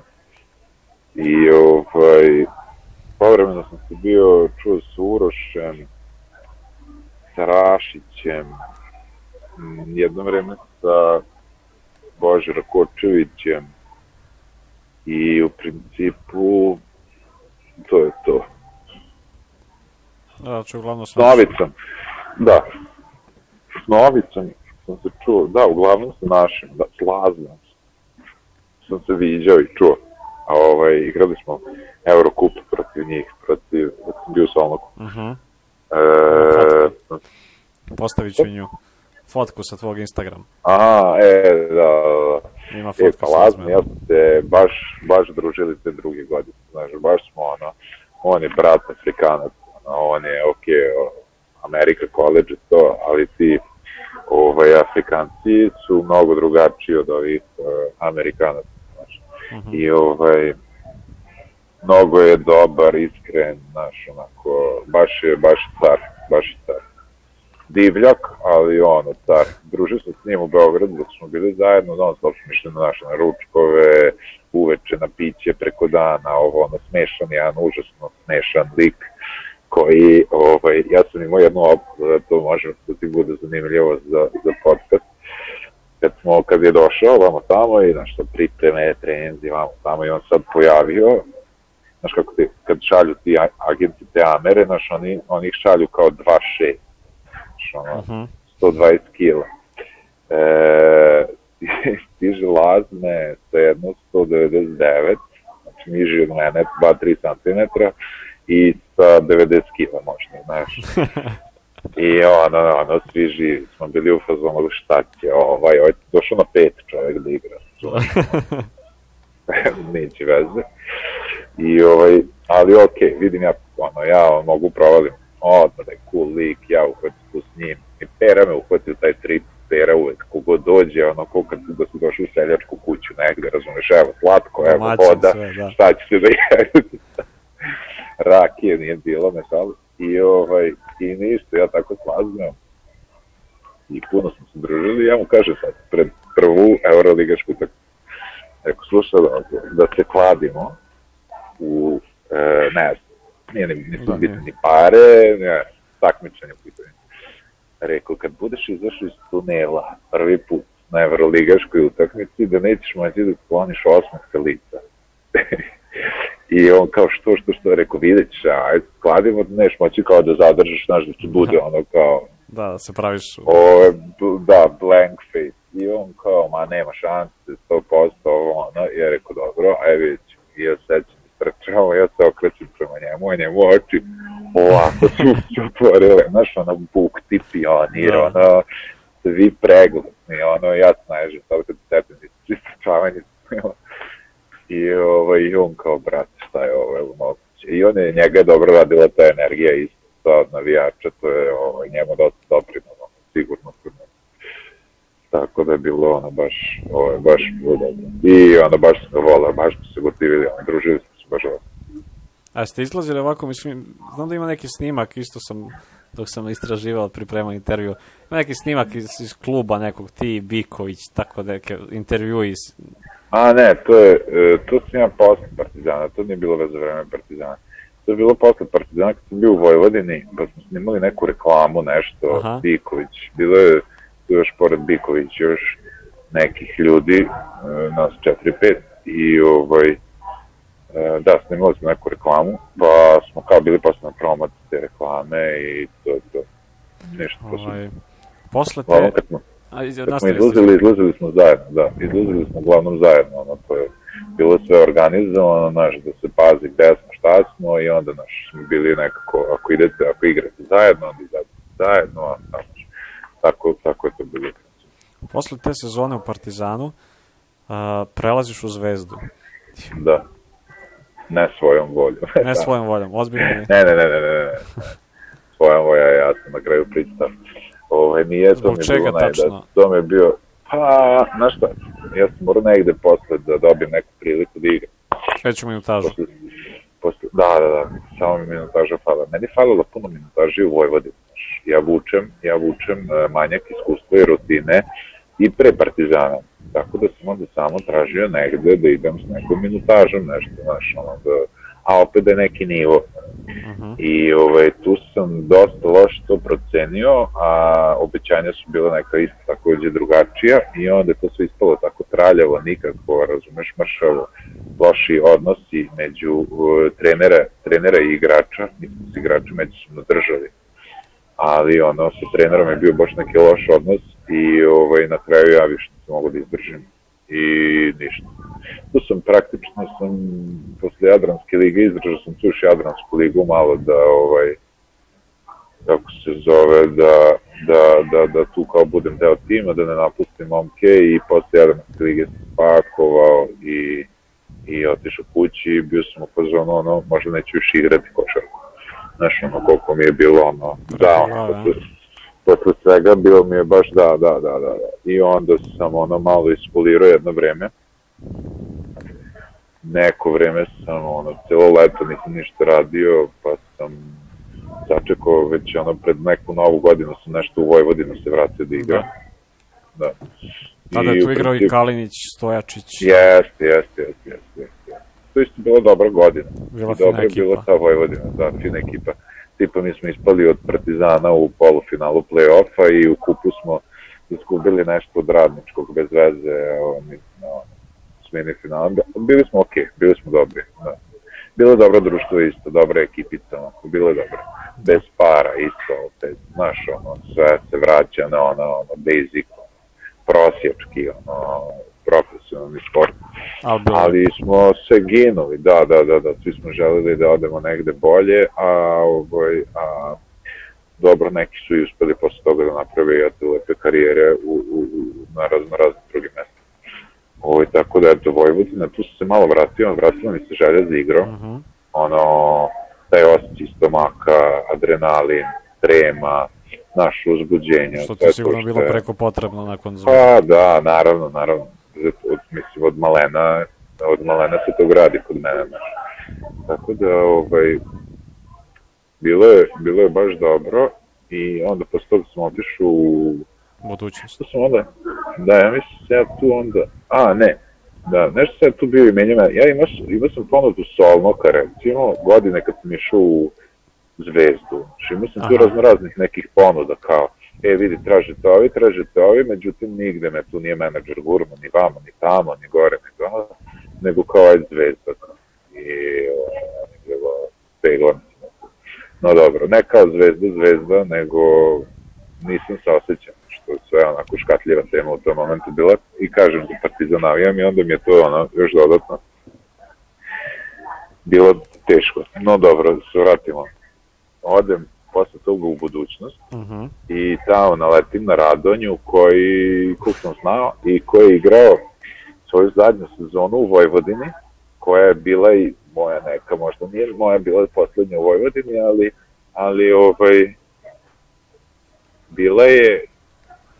I ovaj, povremeno sam se bio čuo s Urošem, sa Rašićem, jedno vreme sa Bože Rakočevićem i u principu to je to. Da, znači uglavnom sam... S Novicom, da. S Novicom sam se čuo, da, uglavnom sa našim, da, s Laznom sam se viđao i čuo. A ovaj, igrali smo Eurocup protiv njih, protiv, da sam bio u Solnoku. Uh -huh. e, Postavit ću nju fotku sa tvog Instagrama. Aha, e, da, da. Ima fotka e, pa lazno, ja se baš, baš družili te druge godine. Znaš, baš smo, ono, on je brat Afrikanac, ono, on je, ok, Amerika college to, ali ti ovaj, Afrikanci su mnogo drugačiji od ovih uh, Amerikanaca, znaš. Uh -huh. I ovaj, mnogo je dobar, iskren, znaš, onako, baš je, baš car, baš je car divljak, ali ono, car. Družio sam s njim u Beogradu dok smo bili zajedno, non stop smo išli na naše naručkove, uveče na piće preko dana, ovo ono smešan, jedan užasno smešan lik koji, ovaj, ja sam imao jednu opciju da to može da ti bude zanimljivo za, za podcast. Kad smo, kad je došao vamo tamo i nešto pripreme, trenzi, vamo tamo i on sad pojavio, znaš kako ti, kad šalju ti agenti te Amere, znaš, oni, oni ih šalju kao 2-6 ono, uh -huh. 120 kila. E, stiže lazne sa jedno 199, znači niži od mene, 2-3 cm i sa 90 kila možda, znaš. I ono, ono, svi živi, smo bili u fazonu šta će, ovaj, ovaj, došao na pet čovjek da igra. Neće veze. I ovaj, ali okej, okay, vidim ja, ono, ja mogu provalim odmah da je cool lik, ja uhvatim tu s njim. I Pera me uhvatio taj trip, Pera uvek, kogo dođe, ono, ko kad da su došli u seljačku kuću negde, razumeš, evo, slatko, evo, Mačan voda, sve, da. šta će se da jedu. Rakije nije bilo, me šalim. I, ovaj, I ništa, ja tako slazim. I puno smo se družili, ja mu kažem sad, pred prvu Euroligašku tako, Eko, slušaj, da, da se kladimo u, e, ne znam, nije ni, nisu da, bitne ni pare, ne, takmičanje u pitanju. Rekao, kad budeš izašao iz tunela prvi put na Evroligaškoj utakmici, da nećeš moći da skloniš osmeh sa lica. I on kao što, što, što, rekao, vidjet će, ajde, skladimo, neš moći kao da zadržiš, znaš, da ti bude ono kao... Da, da se praviš... O, da, blank face. I on kao, ma nema šanse, 100%, ovo, ono, i ja rekao, dobro, ajde vidjet ću. I ja sećam, trčao, ja se okrećem prema njemu, a njemu oči su otvorile, znaš, ono, buk ti pionir, da. ono, svi pregledni, ono, ja snažem, sad kad stepenici, istračavanje, i ovaj, on kao, brat, šta je ovo, evo moguće. I on je, njega je dobro radila ta energija isto od navijača, to je ovaj, njemu dosta doprinalo, sigurno kod Tako da je bilo ono baš, ovo je baš dobro. I ono baš se vola, baš smo se gotivili, ono, družili smo se baš ovo. A ste izlazili ovako, mislim, znam da ima neki snimak, isto sam, dok sam istraživao, pripremao intervju, ima neki snimak iz, iz kluba nekog, ti, Biković, tako neke intervju iz... A ne, to je, e, to sam ja posle Partizana, to nije bilo veze vreme Partizana. To je bilo posle Partizana kad sam bio u Vojvodini, pa smo snimali neku reklamu, nešto, Aha. Biković. Bilo je tu još pored Biković još nekih ljudi, e, nas 4-5, i ovaj, da, snimali smo neku reklamu, pa smo kao bili posle na promociji te reklame i to je to. Ništa posle. Ovaj, posle te... kad smo, A, iz, kad smo izlazili, izlazili smo zajedno, da, izlazili smo uglavnom zajedno, ono, to je bilo sve organizovano, znaš, da se pazi gde smo, šta smo i onda, znaš, smo bili nekako, ako idete, ako igrate zajedno, onda idete zajedno, a znaš, tako, tako je to bilo. Posle te sezone u Partizanu, a, prelaziš u Zvezdu. Da ne svojom voljom. ne svojom voljom, ozbiljno ne. Ne, ne, ne, ne, ne. Svojom volja ja sam na kraju pričao. Ove, nije Zbog to mi čega bilo tačno? Najda, to mi je bio, pa, znaš šta, ja sam morao negde posle da dobijem neku priliku da igram. Kreću minutažu. Posle, posle, da, da, da, samo mi minutaža fala. Meni falilo puno minutaži u Vojvodini. Ja vučem, ja vučem e, manjak iskustva i rutine i pre Partizana. Tako da sam onda samo tražio negde da idem s nekom minutažom, nešto, znaš, ono, da, a opet da je neki nivo. Uh mhm. -huh. I ovaj, tu sam dosta loše to procenio, a obećanja su bila neka isto takođe drugačija i onda je to sve ispalo tako traljavo, nikako, razumeš, mršavo, loši odnosi među uh, trenera, trenera i igrača, mi smo se igrači međusobno držali ali ono, sa trenerom je bio baš neki loš odnos i ovaj, na kraju ja više nisam mogu da izdržim i ništa. Tu sam praktično sam posle Jadranske lige izdržao sam tu Jadransku ligu malo da ovaj kako se zove da, da, da, da tu kao budem deo tima, da ne napustim momke i posle Jadranske lige sam i, i otišao kući i bio sam u fazonu ono, možda neću još igrati košarku. Znaš, ono, koliko mi je bilo, ono, da, ono, posle, posle svega bilo mi je baš da, da, da, da, da. I onda sam ono malo ispolirao jedno vreme. Neko vreme sam ono, celo leto nisam ništa radio, pa sam sačekao već ono pred neku novu godinu sam nešto u Vojvodinu se vratio da igra. Da. da. Tada je tu igrao i Kalinić, Stojačić. Jeste, jeste, jeste, jeste. Jest. To isto bila dobra godina. Bila Dobro ekipa. bila ta Vojvodina, da, fina ekipa tipa mi smo ispali od Partizana u polufinalu play-offa i u kupu smo izgubili nešto od radničkog bez veze oni, no, smeni finala. Bili smo okej, okay, bili smo dobri. Da. Bilo dobro društvo isto, dobra ekipica, onako, bilo je dobro. Bez para isto, opet, znaš, ono, sve se vraća na ono, ono basic, prosječki, ono, profesionalni sport. Ali smo se ginuli, da, da, da, da, svi smo želeli da odemo negde bolje, a, ovaj, a dobro, neki su i uspeli posle toga da naprave i lepe karijere u, u, u, na razno razne druge mesta. Ovo, ovaj, tako da, eto, Vojvodina, tu se malo vratio, vratila mi se želja za igro, uh mhm. -huh. ono, taj osjećaj stomaka, adrenalin, trema, naš uzbuđenje. Što ti sigurno što bilo preko potrebno nakon zvezda. Pa da, naravno, naravno od, mislim, od malena, od malena se to gradi kod mene. Tako da, ovaj, bilo je, bilo je baš dobro i onda posle toga sam otišao u budućnost. To sam onda, da, ja mislim se ja tu onda, a ne, da, nešto se ja tu bio i menjama, ja imao, imao sam ponudu Solnoka, recimo, godine kad sam išao u Zvezdu, znači imao sam tu razno raznih nekih ponuda, kao, e vidi, tražite ovi, tražite ovi, međutim nigde me tu nije menadžer gurno, ni vamo, ni tamo, ni gore, ni tamo, nego kao aj zvezda. i je bilo peglan. No dobro, ne kao zvezda zvezda, nego nisam se osjećan, što sve onako škatljiva tema u tom momentu bila i kažem za Partizan navijam i onda mi je to ono još dodatno bilo teško. No dobro, da se vratimo. Odem posle toga u budućnost Uh -huh. i tamo naletim na Radonju koji, kog sam znao i koji je igrao svoju zadnju sezonu u Vojvodini koja je bila i moja neka, možda nije moja bila poslednja u Vojvodini, ali, ali ovaj, bila je,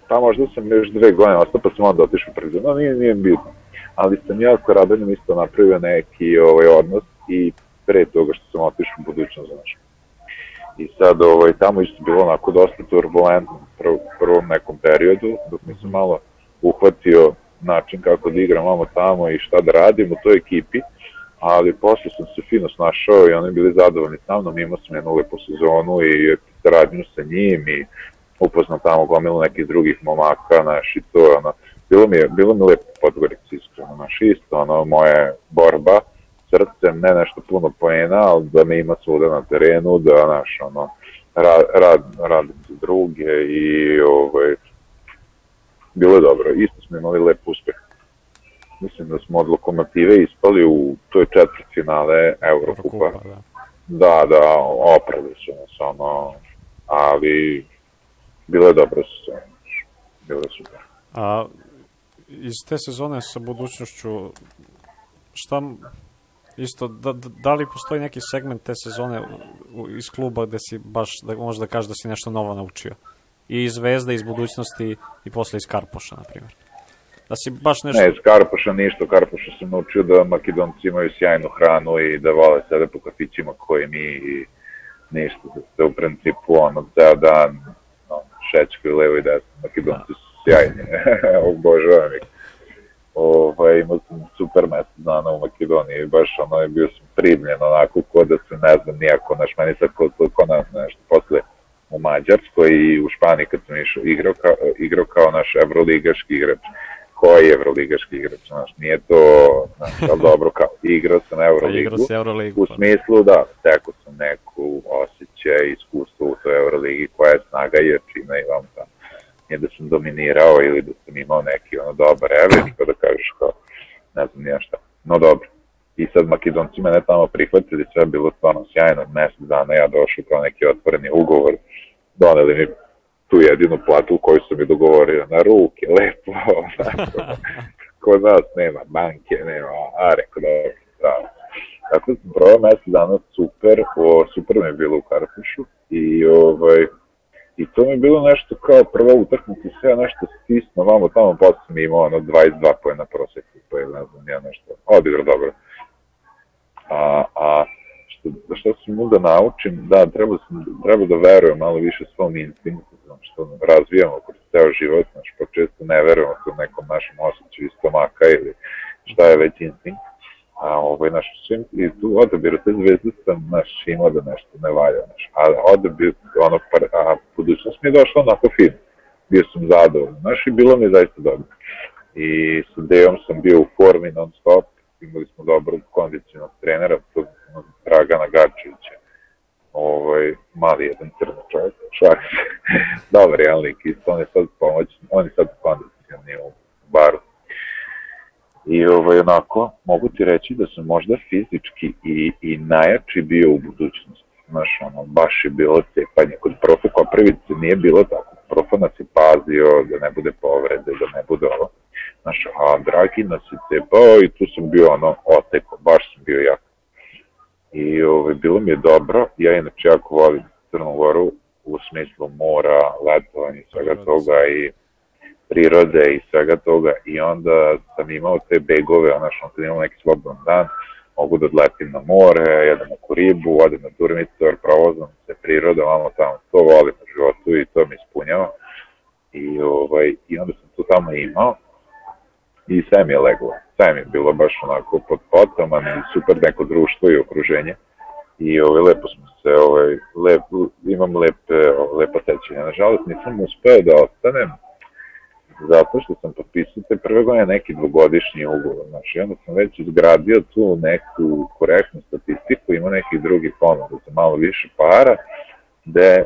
pa možda sam još dve godine ostao, pa sam onda otišao pred no nije, nije bitno. Ali sam ja sa Radonjom isto napravio neki ovaj, odnos i pre toga što sam otišao u budućnost, znaš. I sad ovaj, tamo isto bilo onako dosta turbulentno u prv, prvom nekom periodu, dok mi se malo uhvatio način kako da igram vamo tamo i šta da radim u toj ekipi, ali posle sam se fino snašao i oni bili zadovoljni sa mnom, imao sam jednu lepu sezonu i saradnju sa njim i upoznao tamo gomilu nekih drugih momaka, znaš, i to, ono, bilo mi je, bilo mi lepo Podgorica, iskreno, znaš, isto, ono, moje borba, srcem, ne nešto puno poena, ali da me ima svuda na terenu, da, znaš, ono, rad, rad, radim za druge i, ovaj, bilo je dobro. Isto smo imali lep uspeh. Mislim da smo od lokomotive ispali u toj četvrt finale Eurokupa. Eurokupa, da. Da, da, oprali su nas, ono, ali bilo je dobro sezona. Bilo je super. A iz te sezone sa budućnošću, šta isto, da, da, da li postoji neki segment te sezone u- u- iz kluba gde si baš, da možeš da kažeš da si nešto novo naučio? I iz Zvezda, iz budućnosti i posle iz Karpoša, na primjer. Da si baš nešto... Ne, iz Karpoša ništa, Karpoša sam naučio da Makedonci imaju sjajnu hranu i da vole sebe po kafićima koji mi i ništa, da se u principu ono, ceo dan no, šećkaju levo i desno, Makedonci su sjajni, obožavam ih. Ovaj, imao sam super mesec dana u Makedoniji, baš ono je bio sam primljen onako ko da se ne znam nijako, naš meni sad ko, ko, na, nešto posle u Mađarskoj i u Španiji kad sam išao igrao kao, igrao kao naš evroligaški igrač koji je evroligaški igrač, znaš, nije to, znaš, ali dobro, kao, igrao sam Pa igrao Euroligu, si Euroligu. u pa- smislu da stekao sam neku osjećaj, iskustvo u toj Euroligi koja je snaga i jačina i vam tamo. Nije da sam dominirao ili da sam imao neki ono dobar average, pa da kažeš kao, ne znam nija šta. No dobro. I sad Makedonci mene tamo prihvatili, sve je bilo stvarno sjajno, mesec dana ja došao kao neki otvoreni ugovor, doneli mi tu jedinu platu koju sam mi dogovorio na ruke, lepo, onako. kod nas nema banke, nema, a rekao dobro, da. Tako sam provao mesec dana super, o, super mi je bilo u Karpušu i ovaj, I to mi je bilo nešto kao prva utakmica, sve ja nešto stisno, vamo tamo, posle sam imao ono 22 pojena proseku, pa je, ne znam, ja nešto, odigrao dobro. A, a što, što sam mu da naučim, da, treba, sam, treba da verujem malo više svom instinktu, znam, što razvijamo kroz ceo život, znaš, pa često ne verujemo tu nekom našem osjećaju stomaka ili šta je već instinkt. A ovaj, naš, svim, i tu odabiru te zvezde sam, naš, imao da nešto ne valja, naš, a odabir, ono, par, a budućnost mi je došla onako fin, bio sam zadovoljan, znaš, i bilo mi je zaista dobro. I sa Dejom sam bio u formi non stop, imali smo dobrog kondicionog trenera, to Dragana Garčevića, ovaj, mali jedan crni čovjek, šak, dobar je lik, isto, on je sad pomoć, on je sad kondicioni u baru. I ovaj, onako, mogu ti reći da sam možda fizički i, i najjači bio u budućnosti. Znaš, ono, baš je bilo cepanje. Kod profe Koprivice nije bilo tako. Profa nas je pazio da ne bude povrede, da ne bude ovo. Znaš, a Dragi nas je cepao i tu sam bio ono, oteko, baš sam bio jak. I ovaj, bilo mi je dobro. Ja inače jako volim Crnu Goru u smislu mora, letovanja i svega toga i prirode i svega toga i onda sam imao te begove, ono što sam imao neki slobodan dan, mogu da odletim na more, jedem neku ribu, odem na Durmitor, provozam se prirodom, vamo tamo, to volim u životu i to mi ispunjava. I, ovaj, I onda sam to tamo imao i sve mi je leglo. Sve mi je bilo baš onako pod potama, i super neko društvo i okruženje. I ovaj, lepo smo se, ovaj, lep, imam lepe, lepa sećanja. Nažalost nisam uspeo da ostanem, zato što sam potpisao te prve godine neki dvogodišnji ugovor, znači onda sam već izgradio tu neku korektnu statistiku, ima neki drugi ponuda za malo više para, gde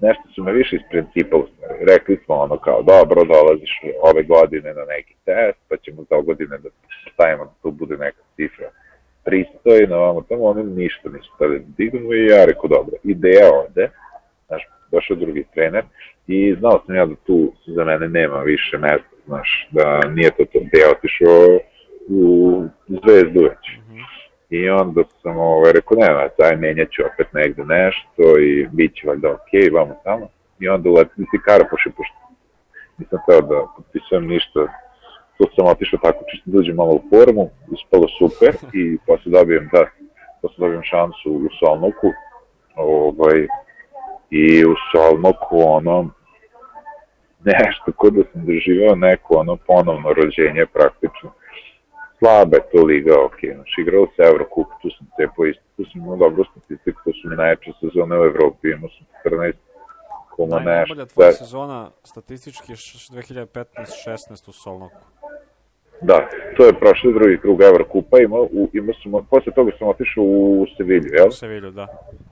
nešto su me više iz principa usmeri. Rekli smo ono kao, dobro, dolaziš ove godine na neki test, pa ćemo za godine da stavimo da tu bude neka cifra pristojna, ovamo tamo, oni ništa nisu tada dignu i ja rekao, dobro, ideja ovde, znaš, došao drugi trener i znao sam ja da tu za mene nema više mesta, znaš, da nije to to, gde ja otišao u zvezdu već. Mm -hmm. I onda sam ovaj, rekao, nema, taj menjat ću opet negde nešto i bit će valjda okej, okay, vamo tamo. I onda uletili ti Karapoši, pošto nisam teo da potpisujem ništa, tu sam otišao tako čisto da uđem malo u formu, ispalo super i posle dobijem, da, posle dobijem šansu u Solnoku, ovaj, i u Solnoku, ono, nešto kod da sam doživao neko ono ponovno rođenje praktično. Slabe to liga, ok, znači igrao se Eurocup, tu sam cepao isto, tu sam imao dobro statistiku, to su mi najjače sezone u Evropi, imao sam 14 koma nešto. Najbolja tvoja sezona statistički je 2015-16 u Solnoku. Da, to je prošli drugi krug Evrokupa, imao, u, imao sam, posle toga sam otišao u Sevilju, jel? U Sevilju, da.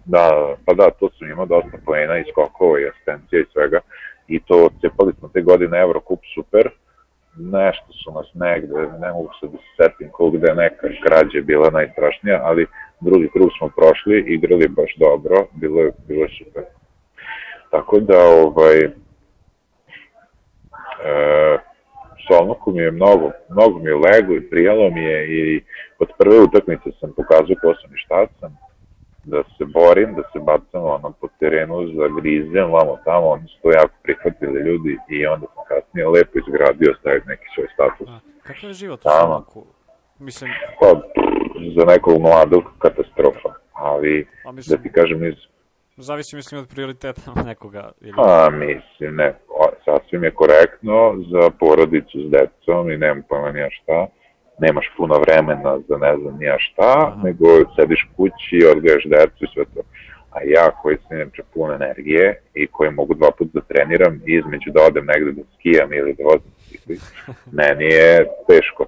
Da, pa da, to sam imao dosta poena i skokova i asistencija i svega. I to cepali smo te godine Evrokup super. Nešto su nas negde, ne mogu se da se setim kog gde neka građa bila najstrašnija, ali drugi krug smo prošli, igrali baš dobro, bilo je, bilo je super. Tako da, ovaj, e, Solnoku mi je mnogo, mnogo mi je lego i prijalo mi je i od prve utakmice sam pokazao ko sam i šta sam, da se borim, da se bacam ono po terenu za grizem, vamo tamo, oni su to jako prihvatili ljudi i onda sam kasnije lepo izgradio, stavio neki svoj status. A, kakav je život u Solnoku? Mislim... Pa, za nekog mladog katastrofa, ali A, mislim... da ti kažem iz Zavisi, mislim, od prioriteta nekoga. Ili... A, mislim, ne, sasvim je korektno za porodicu s decom i nemam pojma nija šta. Nemaš puno vremena za ne znam nija šta, Aha. nego sediš kući, odgajaš decu i sve to. A ja koji sam inače pun energije i koji mogu dva puta da treniram i između da odem negde da skijam ili da vozim bicikli, meni je teško.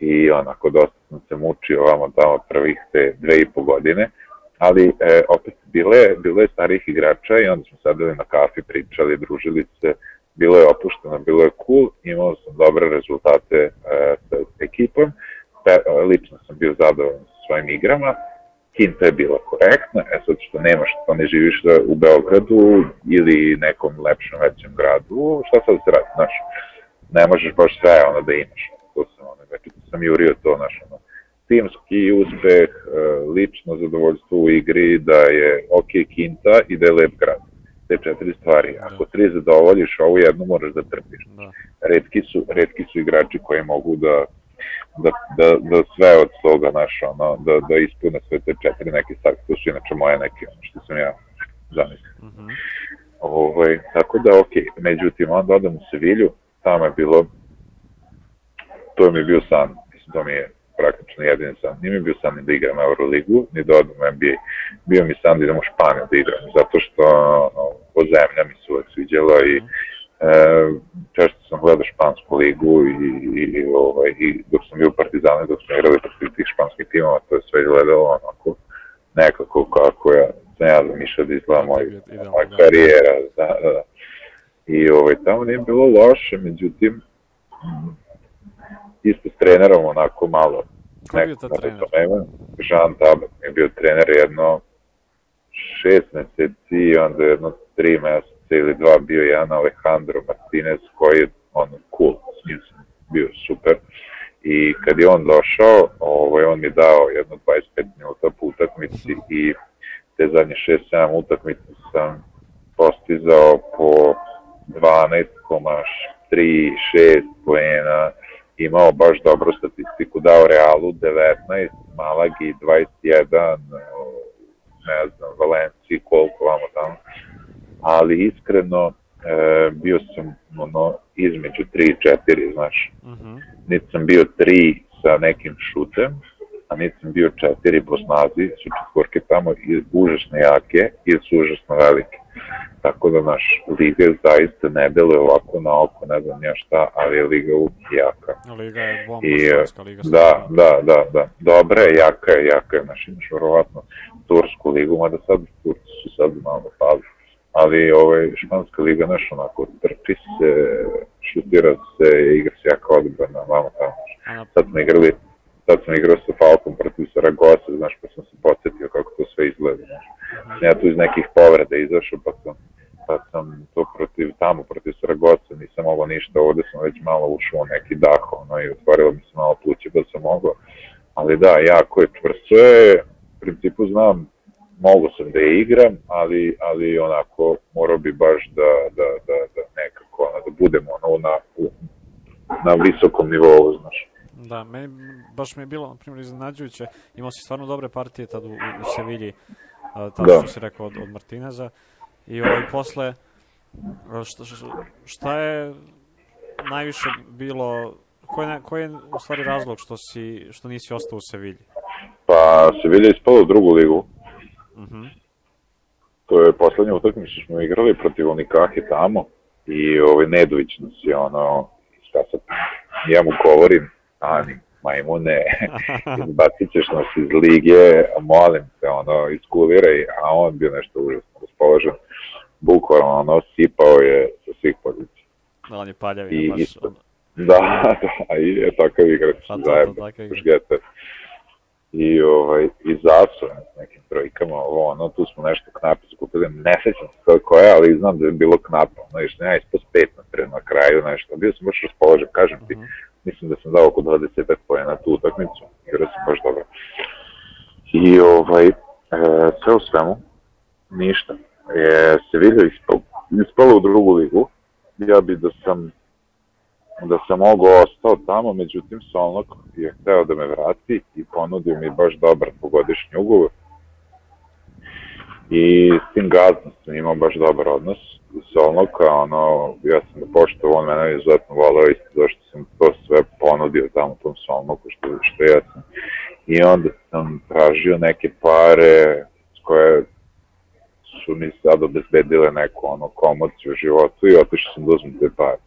I onako dosta sam se mučio ovamo tamo prvih te dve i po godine, ali e, opet bile, bilo je starih igrača i onda smo sadili na kafi, pričali, družili se, bilo je opušteno, bilo je cool, imao sam dobre rezultate e, sa ekipom, te, e, lično sam bio zadovoljan sa svojim igrama, Kinta je bila korektna, e sad što nemaš, što ne živiš u Beogradu ili nekom lepšem većem gradu, šta sad se radi, znaš, ne možeš baš sve ono da imaš, to sam, ono, već sam jurio to, znaš, ono, timski uspeh, e, lično zadovoljstvo u igri, da je ok kinta i da je lep grad. Te četiri stvari. Da. Ako tri zadovoljiš, ovu jednu moraš da trpiš. Da. Redki, su, redki su igrači koji mogu da da, da, da sve od toga, naš, ono, da, da ispune sve te četiri neke stvari, to su inače moje neke, ono što sam ja zamislio. Mm -hmm. ovaj, tako da, ok, međutim, onda odem u Sevilju, tamo je bilo, to mi je bio san, mislim, to mi je praktično jedin san. Nije mi bio san ni da igram Euroligu, ni da odem u NBA. Bio mi san da idem u Španiju da igram, zato što po zemlja mi se uvek sviđala i e, često sam gledao špansku ligu i, i, i, ovaj, i dok sam bio u Partizanu, dok smo igrali protiv tih španskih timova, to je sve gledalo onako nekako kako ja sam ja zamišljao da izgleda moj, moj karijera. Da, da, da. I ovaj, tamo nije bilo loše, međutim, isto s trenerom onako malo. Ko je bio ta trener? Žan Tabak je bio trener jedno šest meseci i onda jedno tri meseca ili dva bio jedan Alejandro Martinez koji je on cool, s njim sam bio super. I kad je on došao, ovaj, on mi dao jedno 25 minuta po utakmici i te zadnje 6-7 utakmice sam postizao po 12,3, 6 poena, imao baš dobru statistiku, dao Realu 19, Malagi 21, ne znam, Valenciji koliko vamo tamo, ali iskreno e, bio sam ono, između 3 i 4, znaš. Uh mhm. -huh. Niti sam bio 3 sa nekim šutem, a niti sam bio četiri po snazi, su četvorke tamo i užasno jake i su užasno velike. Tako da naš liga zaista ne deluje ovako na oko, ne znam ja šta, ali je liga uvijek jaka. Liga je bomba, I, liga. Da, da, da, da. Dobra je, jaka je, jaka je. Znaš, imaš verovatno Tursku ligu, mada sad Turci su sad malo pali. Ali ovaj, španska liga, znaš, onako, trči se, šutira se, igra se jaka odbrana, vamo tamo. Sad smo igrali, sad sam igrao sa Falkom protiv Saragosa, znaš, pa sam se podsjetio kako to sve izgleda, znaš. Ja tu iz nekih povreda izašao, pa sam, pa sam to protiv, tamo protiv Saragosa, nisam mogao ništa, ovde sam već malo ušao neki dah, ono, i otvorilo mi se malo pluće, pa sam mogao. Ali da, jako je čvrsto je, u principu znam, mogu sam da igram, ali, ali onako morao bi baš da, da, da, da nekako, ono, da budemo ono, na, na visokom nivou, znaš. Da, meni baš mi je bilo, na primjer, iznenađujuće. Imao si stvarno dobre partije tad u, u, Sevilji, tako Da. što si rekao od, od Martineza. I ovaj, posle, šta, šta, je najviše bilo, koji je, koji je u stvari razlog što, si, što nisi ostao u Sevilji? Pa Sevilla je ispala u drugu ligu. Mhm. To je poslednja utakmica što smo igrali protiv Unikahe tamo i ovaj Nedović nas je ono, šta sad, ja mu govorim, Ani, majmune, izbacit ćeš nas iz lige, molim te, ono, iskuliraj, a on bio nešto užasno raspoložen. Bukvalno, ono, sipao je sa svih pozicija. Da, on je paljavi, I baš, isto- ono, Da, da, i je takav igrač, Pa zajedno, takav igrač. I, ovaj, i zasu s nekim trojkama, ovo, ono, tu smo nešto knape skupili, ne sećam se koja, ali znam da je bilo knapa, ono, još ja ispod pet na, pre- na kraju, nešto, bio sam baš raspoložen, kažem ti, Mhm. mislim da sam dao oko 20 pojena tu utakmicu, igrao sam baš dobro. I, ovaj, e, sve u svemu, ništa, je Sevilla ispalo, ispalo u drugu ligu, ja bi da sam da sam mogo ostao tamo, međutim Solnok je hteo da me vrati i ponudio mi baš dobar pogodišnji ugovor. I s tim gazdom sam imao baš dobar odnos. Solnoka, ono, ja sam ga poštovao, on mene izuzetno volao isto zašto sam to sve ponudio tamo tom Solnoku, što, što ja sam. I onda sam tražio neke pare koje su mi sad obezbedile neku ono komociju u životu i otišao sam da uzmem te pare.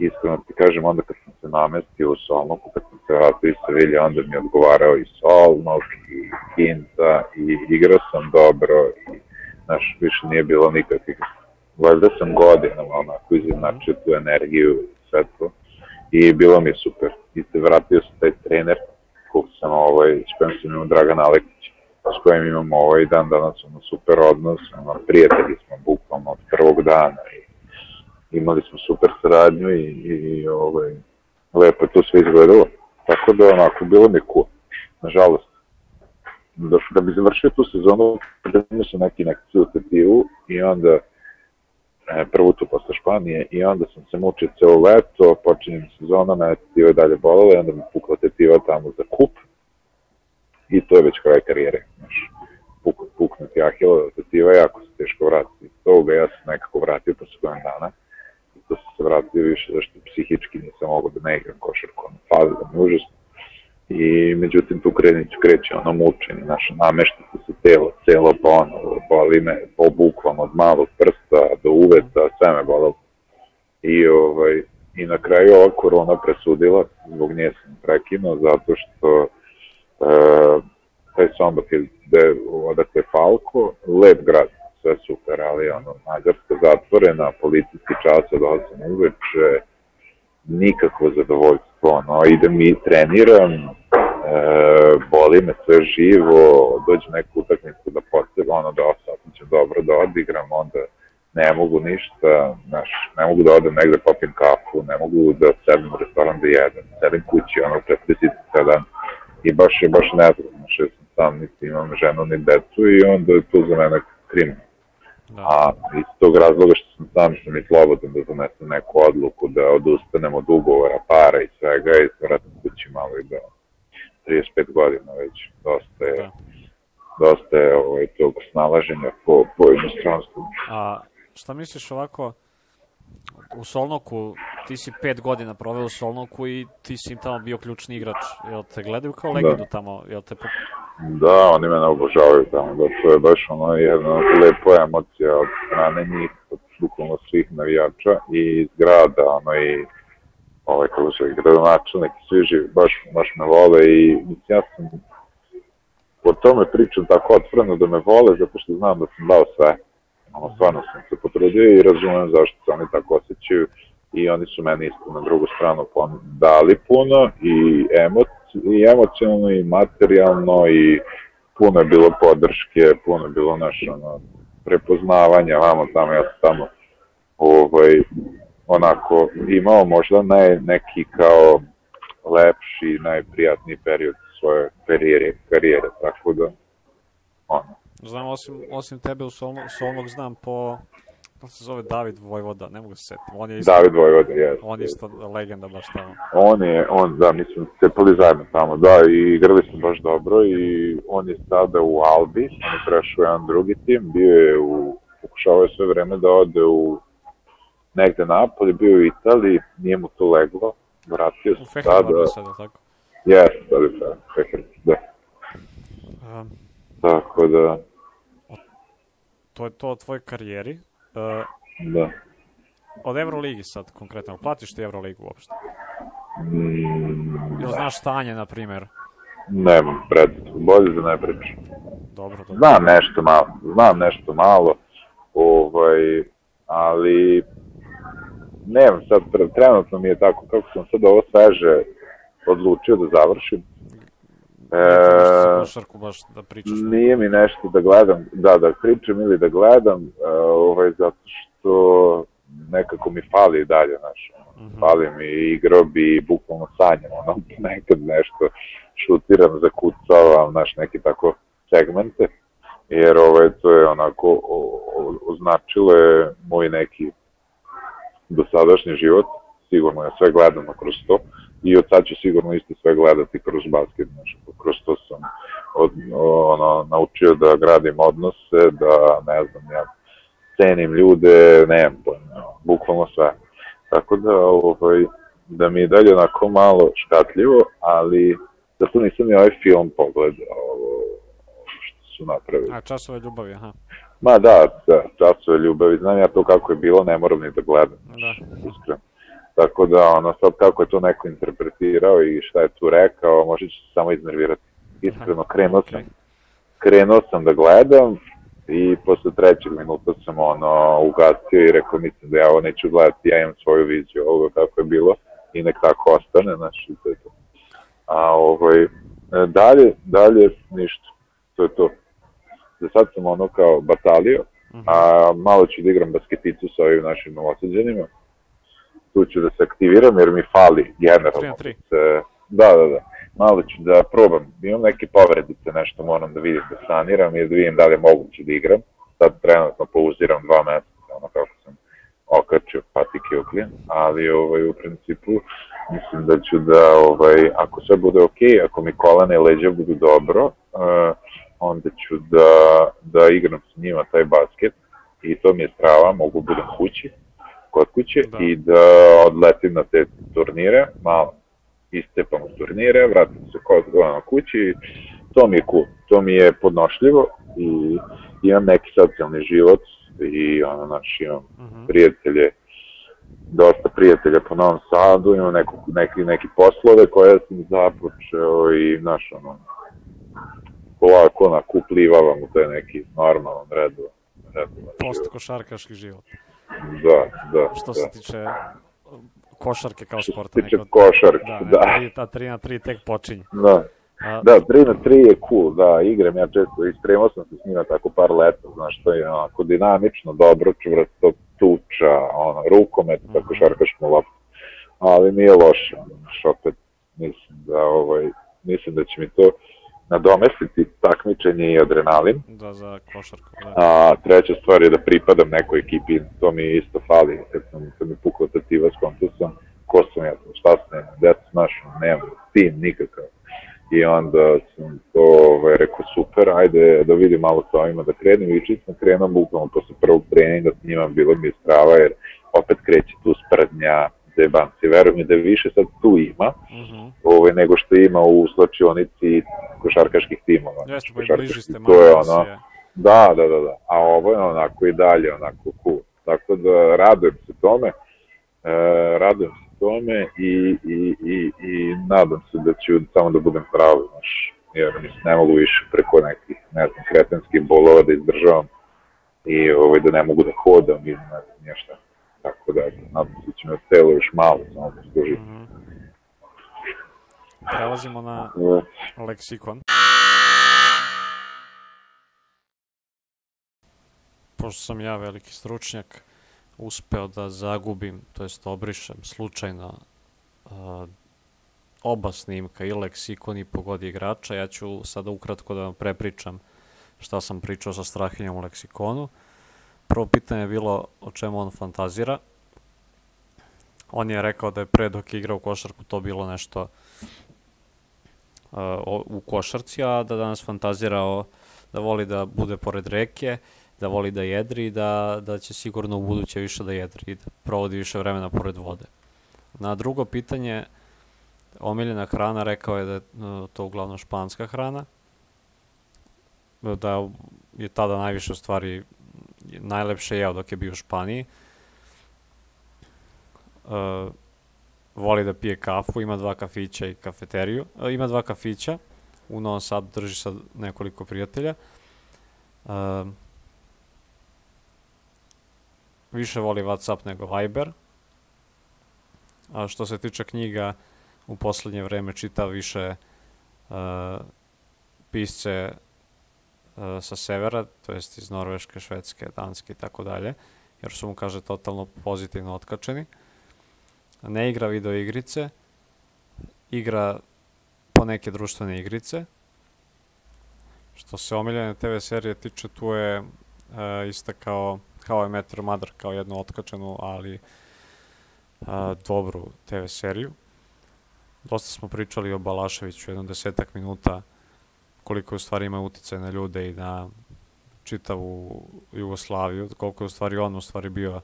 Iskreno ti kažem, onda kad sam se namestio u Solnoku, kad sam se vratio iz Sevilje, onda mi je odgovarao i Solnok, i Ginta, i igrao sam dobro, i, znaš, više nije bilo nikakvih, valjda sam godinama onako izjednačio tu energiju i sve to, i bilo mi je super. I se vratio sam taj trener, kog sam, ovaj, s kojim sam imao Dragan Aleksić, s kojim imamo ovaj dan danas ono super odnos, ono, prijatelji smo bukvalno od prvog dana i imali smo super saradnju i, i, i ovaj, lepo je to sve izgledalo. Tako da onako, bilo mi cool. Nažalost, da, da bi završio tu sezonu, imao sam neki neku tetivu i onda e, prvu tu posle Španije i onda sam se mučio celo leto, počinjem sezona, mene tetiva je dalje bolala i onda mi pukla tetiva tamo za kup i to je već kraj karijere. Znaš, puk, puknuti Ahilova tetiva je jako se teško vratiti. Iz toga ja sam nekako vratio posle godina dana to sam se vratio više zašto psihički nisam mogao da ne igram košarku, ono, fali da mi užasno. I međutim tu krenić kreće ono mučenje, znaš, namešta se telo, celo pa ono, boli me, po bukvalno od malog prsta do uveta, sve me bolelo. I, ovaj, I na kraju ova korona presudila, zbog nje sam prekinuo, zato što e, taj Sombak je odakle Falko, lep grad, sve super, ali ono, Mađarska zatvorena, policijski čas od 8 uveče, nikakvo zadovoljstvo, ono, idem i treniram, e, boli me sve živo, dođe neku utakmicu da potreba, ono, da osam ću dobro da odigram, onda ne mogu ništa, znaš, ne mogu da odem negde popim kafu, ne mogu da sedem u restoran da jedem, sedim kući, ono, pre 37 dan, i baš je baš nezgodno, što sam sam, niti imam ženu ni decu i onda je to za mene krim. Da. A iz tog razloga što sam sam što mi slobodan da donesem neku odluku da odustanem od ugovora, para i svega i vratim kući malo i da 35 godina već dosta je, Da. dosta je ovaj, tog snalaženja po, po inostranstvu. A šta misliš ovako, u Solnoku, ti si pet godina proveo u Solnoku i ti si im tamo bio ključni igrač. Jel te gledaju kao legendu da. tamo? Jel te... Da, oni mene obožavaju tamo, da to je baš ono jedna lepa emocija od strane njih, od bukvalno svih navijača i iz grada, ono i ovaj, kako se gradonačelnik, svi živi, baš, baš me vole i mislim, ja sam o tome pričam tako otvoreno da me vole, zato što znam da sam dao sve. Ono, stvarno sam se potrudio i razumem zašto se oni tako osjećaju i oni su meni isto na drugu stranu dali puno i, emoc, i emocionalno i materijalno i puno je bilo podrške, puno je bilo naš ono, prepoznavanja, vamo tamo, ja sam tamo ovaj, onako imao možda naj, neki kao lepši, najprijatniji period svoje karijere, karijere tako da ono. Znam, osim, osim tebe u Solnog, Solnog znam po kako se zove David Vojvoda, ne mogu se setiti. On je isto, David Vojvoda, je. On je isto legenda baš tamo. On je, on, da, mislim, cepali zajedno tamo, da, i igrali smo baš dobro i on je sada u Albi, on je prešao jedan drugi tim, bio je u, pokušavao je sve vreme da ode u negde napolje, bio u Italiji, nije mu to leglo, vratio se sada. U sada, tako? Jes, sada je sada, Feher, da. Um, Tako da... To je to o tvojoj karijeri. Uh, da. Od Euroligi sad konkretno, platiš ti Euroligu uopšte? Mm, Ili znaš stanje, na primjer? Nemam pred, bolje da ne pričam. Dobro, dobro. Znam nešto malo, znam nešto malo, ovaj, ali nemam sad, trenutno mi je tako, kako sam sad ovo sveže odlučio da završim, E, košarku baš da pričaš. Nije mi nešto da gledam, da, da pričam ili da gledam, e, ovaj, zato što nekako mi fali dalje, znaš, uh mhm. -huh. fali mi igro bi bukvalno sanjam, ono, nekad nešto šutiram, zakucavam, znaš, neki tako segmente, jer ovaj, to je onako o, o, označilo je moj neki dosadašnji život, sigurno ja sve gledam kroz to, i od sad ću sigurno isto sve gledati kroz basket, znači, kroz to sam od, ono, naučio da gradim odnose, da, ne znam, ja cenim ljude, nemam pojma, bukvalno sve. Tako da, ovaj, da mi je dalje onako malo škatljivo, ali zato nisam ni ovaj film pogledao, ovo, što su napravili. A časove ljubavi, aha. Ma da, da, časove ljubavi, znam ja to kako je bilo, ne moram ni da gledam, da. iskreno. Tako da, ono, sad kako je to neko interpretirao i šta je tu rekao, možda će se samo iznervirati. Iskreno, krenuo sam, krenuo sam da gledam i posle trećeg minuta sam ono ugasio i rekao mislim da ja ovo neću gledati, ja imam svoju viziju ovoga kako je bilo i nek tako ostane, znači to je to. A ovaj, dalje, dalje ništa, to je to. Za sad sam ono kao batalio, a malo ću da igram basketicu sa ovim našim novosađenima tu ću da se aktiviram jer mi fali generalno. 3 3. Se, da, da, da. Malo ću da probam. Imam neke povredice, nešto moram da vidim da saniram i da vidim da li je moguće da igram. Sad trenutno pauziram dva meseca, ono kako sam okačio patike oklin, ali ovaj, u principu mislim da ću da, ovaj, ako sve bude ok, ako mi kolane i leđa budu dobro, uh, onda ću da, da igram s njima taj basket i to mi je strava, mogu da budem kući kod kuće da. i da odletim na te turnire, malo istepam u turnire, vratim se kod na kući, to mi je cool, to mi je podnošljivo i imam neki socijalni život i ono, znači, imam uh mhm. -huh. prijatelje, dosta prijatelja po Novom Sadu, imam neku, neki, neki poslove koje sam započeo i, znaš, ono, polako nakuplivavam u taj neki normalan redovan. Post košarkaški život. Da, da. Što da. se tiče košarke kao sporta. Što se tiče košarke, da. da. Ta 3 na 3 tek počinje. Da. A, da, 3 na 3 je cool, da, igram ja često, ispremao sam se s njima tako par leta, znaš, to je onako dinamično, dobro, čvrsto, tuča, ono, rukomet, mm -hmm. tako šarkašnu loptu, ali nije loše, znaš, opet, mislim da, ovaj, mislim da će mi to, nadomestiti takmičenje i adrenalin. Da, za košarku. Da. A treća stvar je da pripadam nekoj ekipi, to mi isto fali, kad sam, kad mi pukao tativa s kontusom, ko sam ja, šta sam, gde sam našao, nemam tim nikakav. I onda sam to ovaj, rekao, super, ajde da vidim malo sa ovima da krenem i čisto krenem bukvalno posle prvog treninga s njima bilo mi je strava jer opet kreće tu sprednja, zebanci. Verujem mi da više sad tu ima, uh Mhm. -huh. ovaj, nego što ima u slačionici košarkaških timova. Jeste, pa i bliži ste to malo je da ono, se- Da, da, da, da. A ovo je onako i dalje, onako cool. Tako da radujem se tome. E, radujem se tome i, i, i, i nadam se da ću samo da budem zdrav, znaš, jer mislim, ne mogu više preko nekih, ne znam, kretenskih bolova da izdržavam i ovaj, da ne mogu da hodam i ne znam nije šta. Tako da, nadam se da će me telo još malo samo poslužiti. Mhm. Prelazimo na leksikon. Pošto sam ja veliki stručnjak, uspeo da zagubim, to jest obrišem slučajno uh, oba snimka, i leksikon i pogodi igrača. Ja ću sada ukratko da vam prepričam šta sam pričao sa Strahinjom u leksikonu. Prvo pitanje je bilo o čemu on fantazira. On je rekao da je pre dok je igrao košarku to bilo nešto uh, u košarci, a da danas fantazira o, da voli da bude pored reke, da voli da jedri i da, da će sigurno u buduće više da jedri i da provodi više vremena pored vode. Na drugo pitanje, omiljena hrana, rekao je da je uh, to uglavnom španska hrana, da je tada najviše u stvari najlepše jeo dok je bio u Španiji. Uh, voli da pije kafu, ima dva kafića i kafeteriju. E, ima dva kafića, u Novom Sadu drži sa nekoliko prijatelja. E, više voli Whatsapp nego Viber. A što se tiče knjiga, u poslednje vreme čita više e, pisce sa severa, to jest iz Norveške, Švedske, Danske i tako dalje, jer su mu, kaže, totalno pozitivno otkačeni ne igra video igrice, igra po neke društvene igrice. Što se omiljene TV serije tiče, tu je e, istakao kao je Metro Mother kao jednu otkačenu, ali e, dobru TV seriju. Dosta smo pričali o Balaševiću, jedno desetak minuta, koliko u stvari ima uticaj na ljude i na čitavu Jugoslaviju, koliko je u stvari on u stvari bio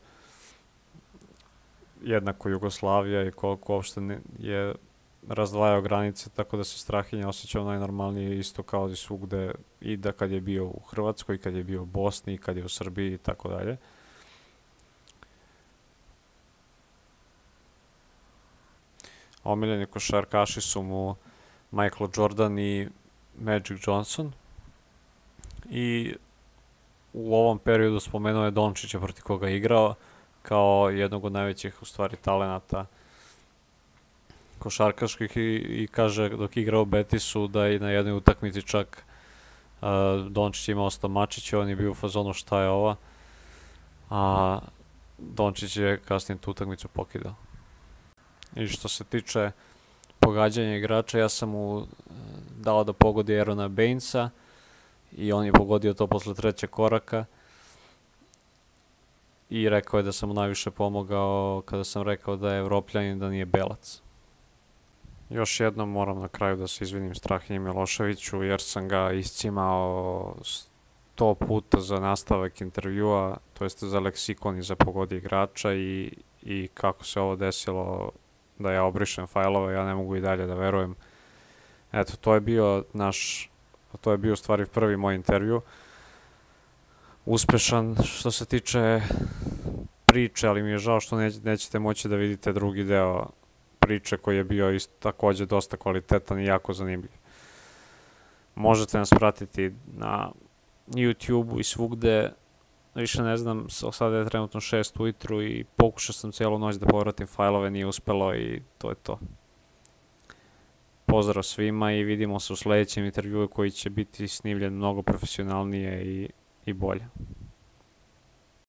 jednako Jugoslavija i koliko uopšte je razdvajao granice tako da se Strahinja osjećao najnormalnije isto kao i svugde i da kad je bio u Hrvatskoj, kad je bio u Bosni, kad je u Srbiji i tako dalje. Omiljeni košarkaši su mu Michael Jordan i Magic Johnson. I u ovom periodu spomenuo je Dončića proti koga je igrao kao jednog od najvećih u stvari talenata košarkaških i, i kaže dok igrao u Betisu da je na jednoj utakmici čak uh, Dončić imao stomačić i on je bio u fazonu šta je ova a Dončić je kasnije tu utakmicu pokidao. I što se tiče pogađanja igrača ja sam uh, dao da pogodi Erona Bainesa i on je pogodio to posle trećeg koraka i rekao je da sam mu najviše pomogao kada sam rekao da je evropljanin, da nije belac. Još jednom moram na kraju da se izvinim Strahinji Miloševiću jer sam ga iscimao sto puta za nastavak intervjua, to jeste za leksikon i za pogodi igrača i, i kako se ovo desilo da ja obrišem fajlove, ja ne mogu i dalje da verujem. Eto, to je bio naš, to je bio u stvari prvi moj intervju uspešan što se tiče priče, ali mi je žao što neć, nećete moći da vidite drugi deo priče koji je bio isto takođe dosta kvalitetan i jako zanimljiv. Možete nas pratiti na YouTube-u i svugde, više ne znam, sada je trenutno 6 ujutru i pokušao sam cijelu noć da povratim fajlove, nije uspelo i to je to. Pozdrav svima i vidimo se u sledećem intervjuu koji će biti snimljen mnogo profesionalnije i, i bolje.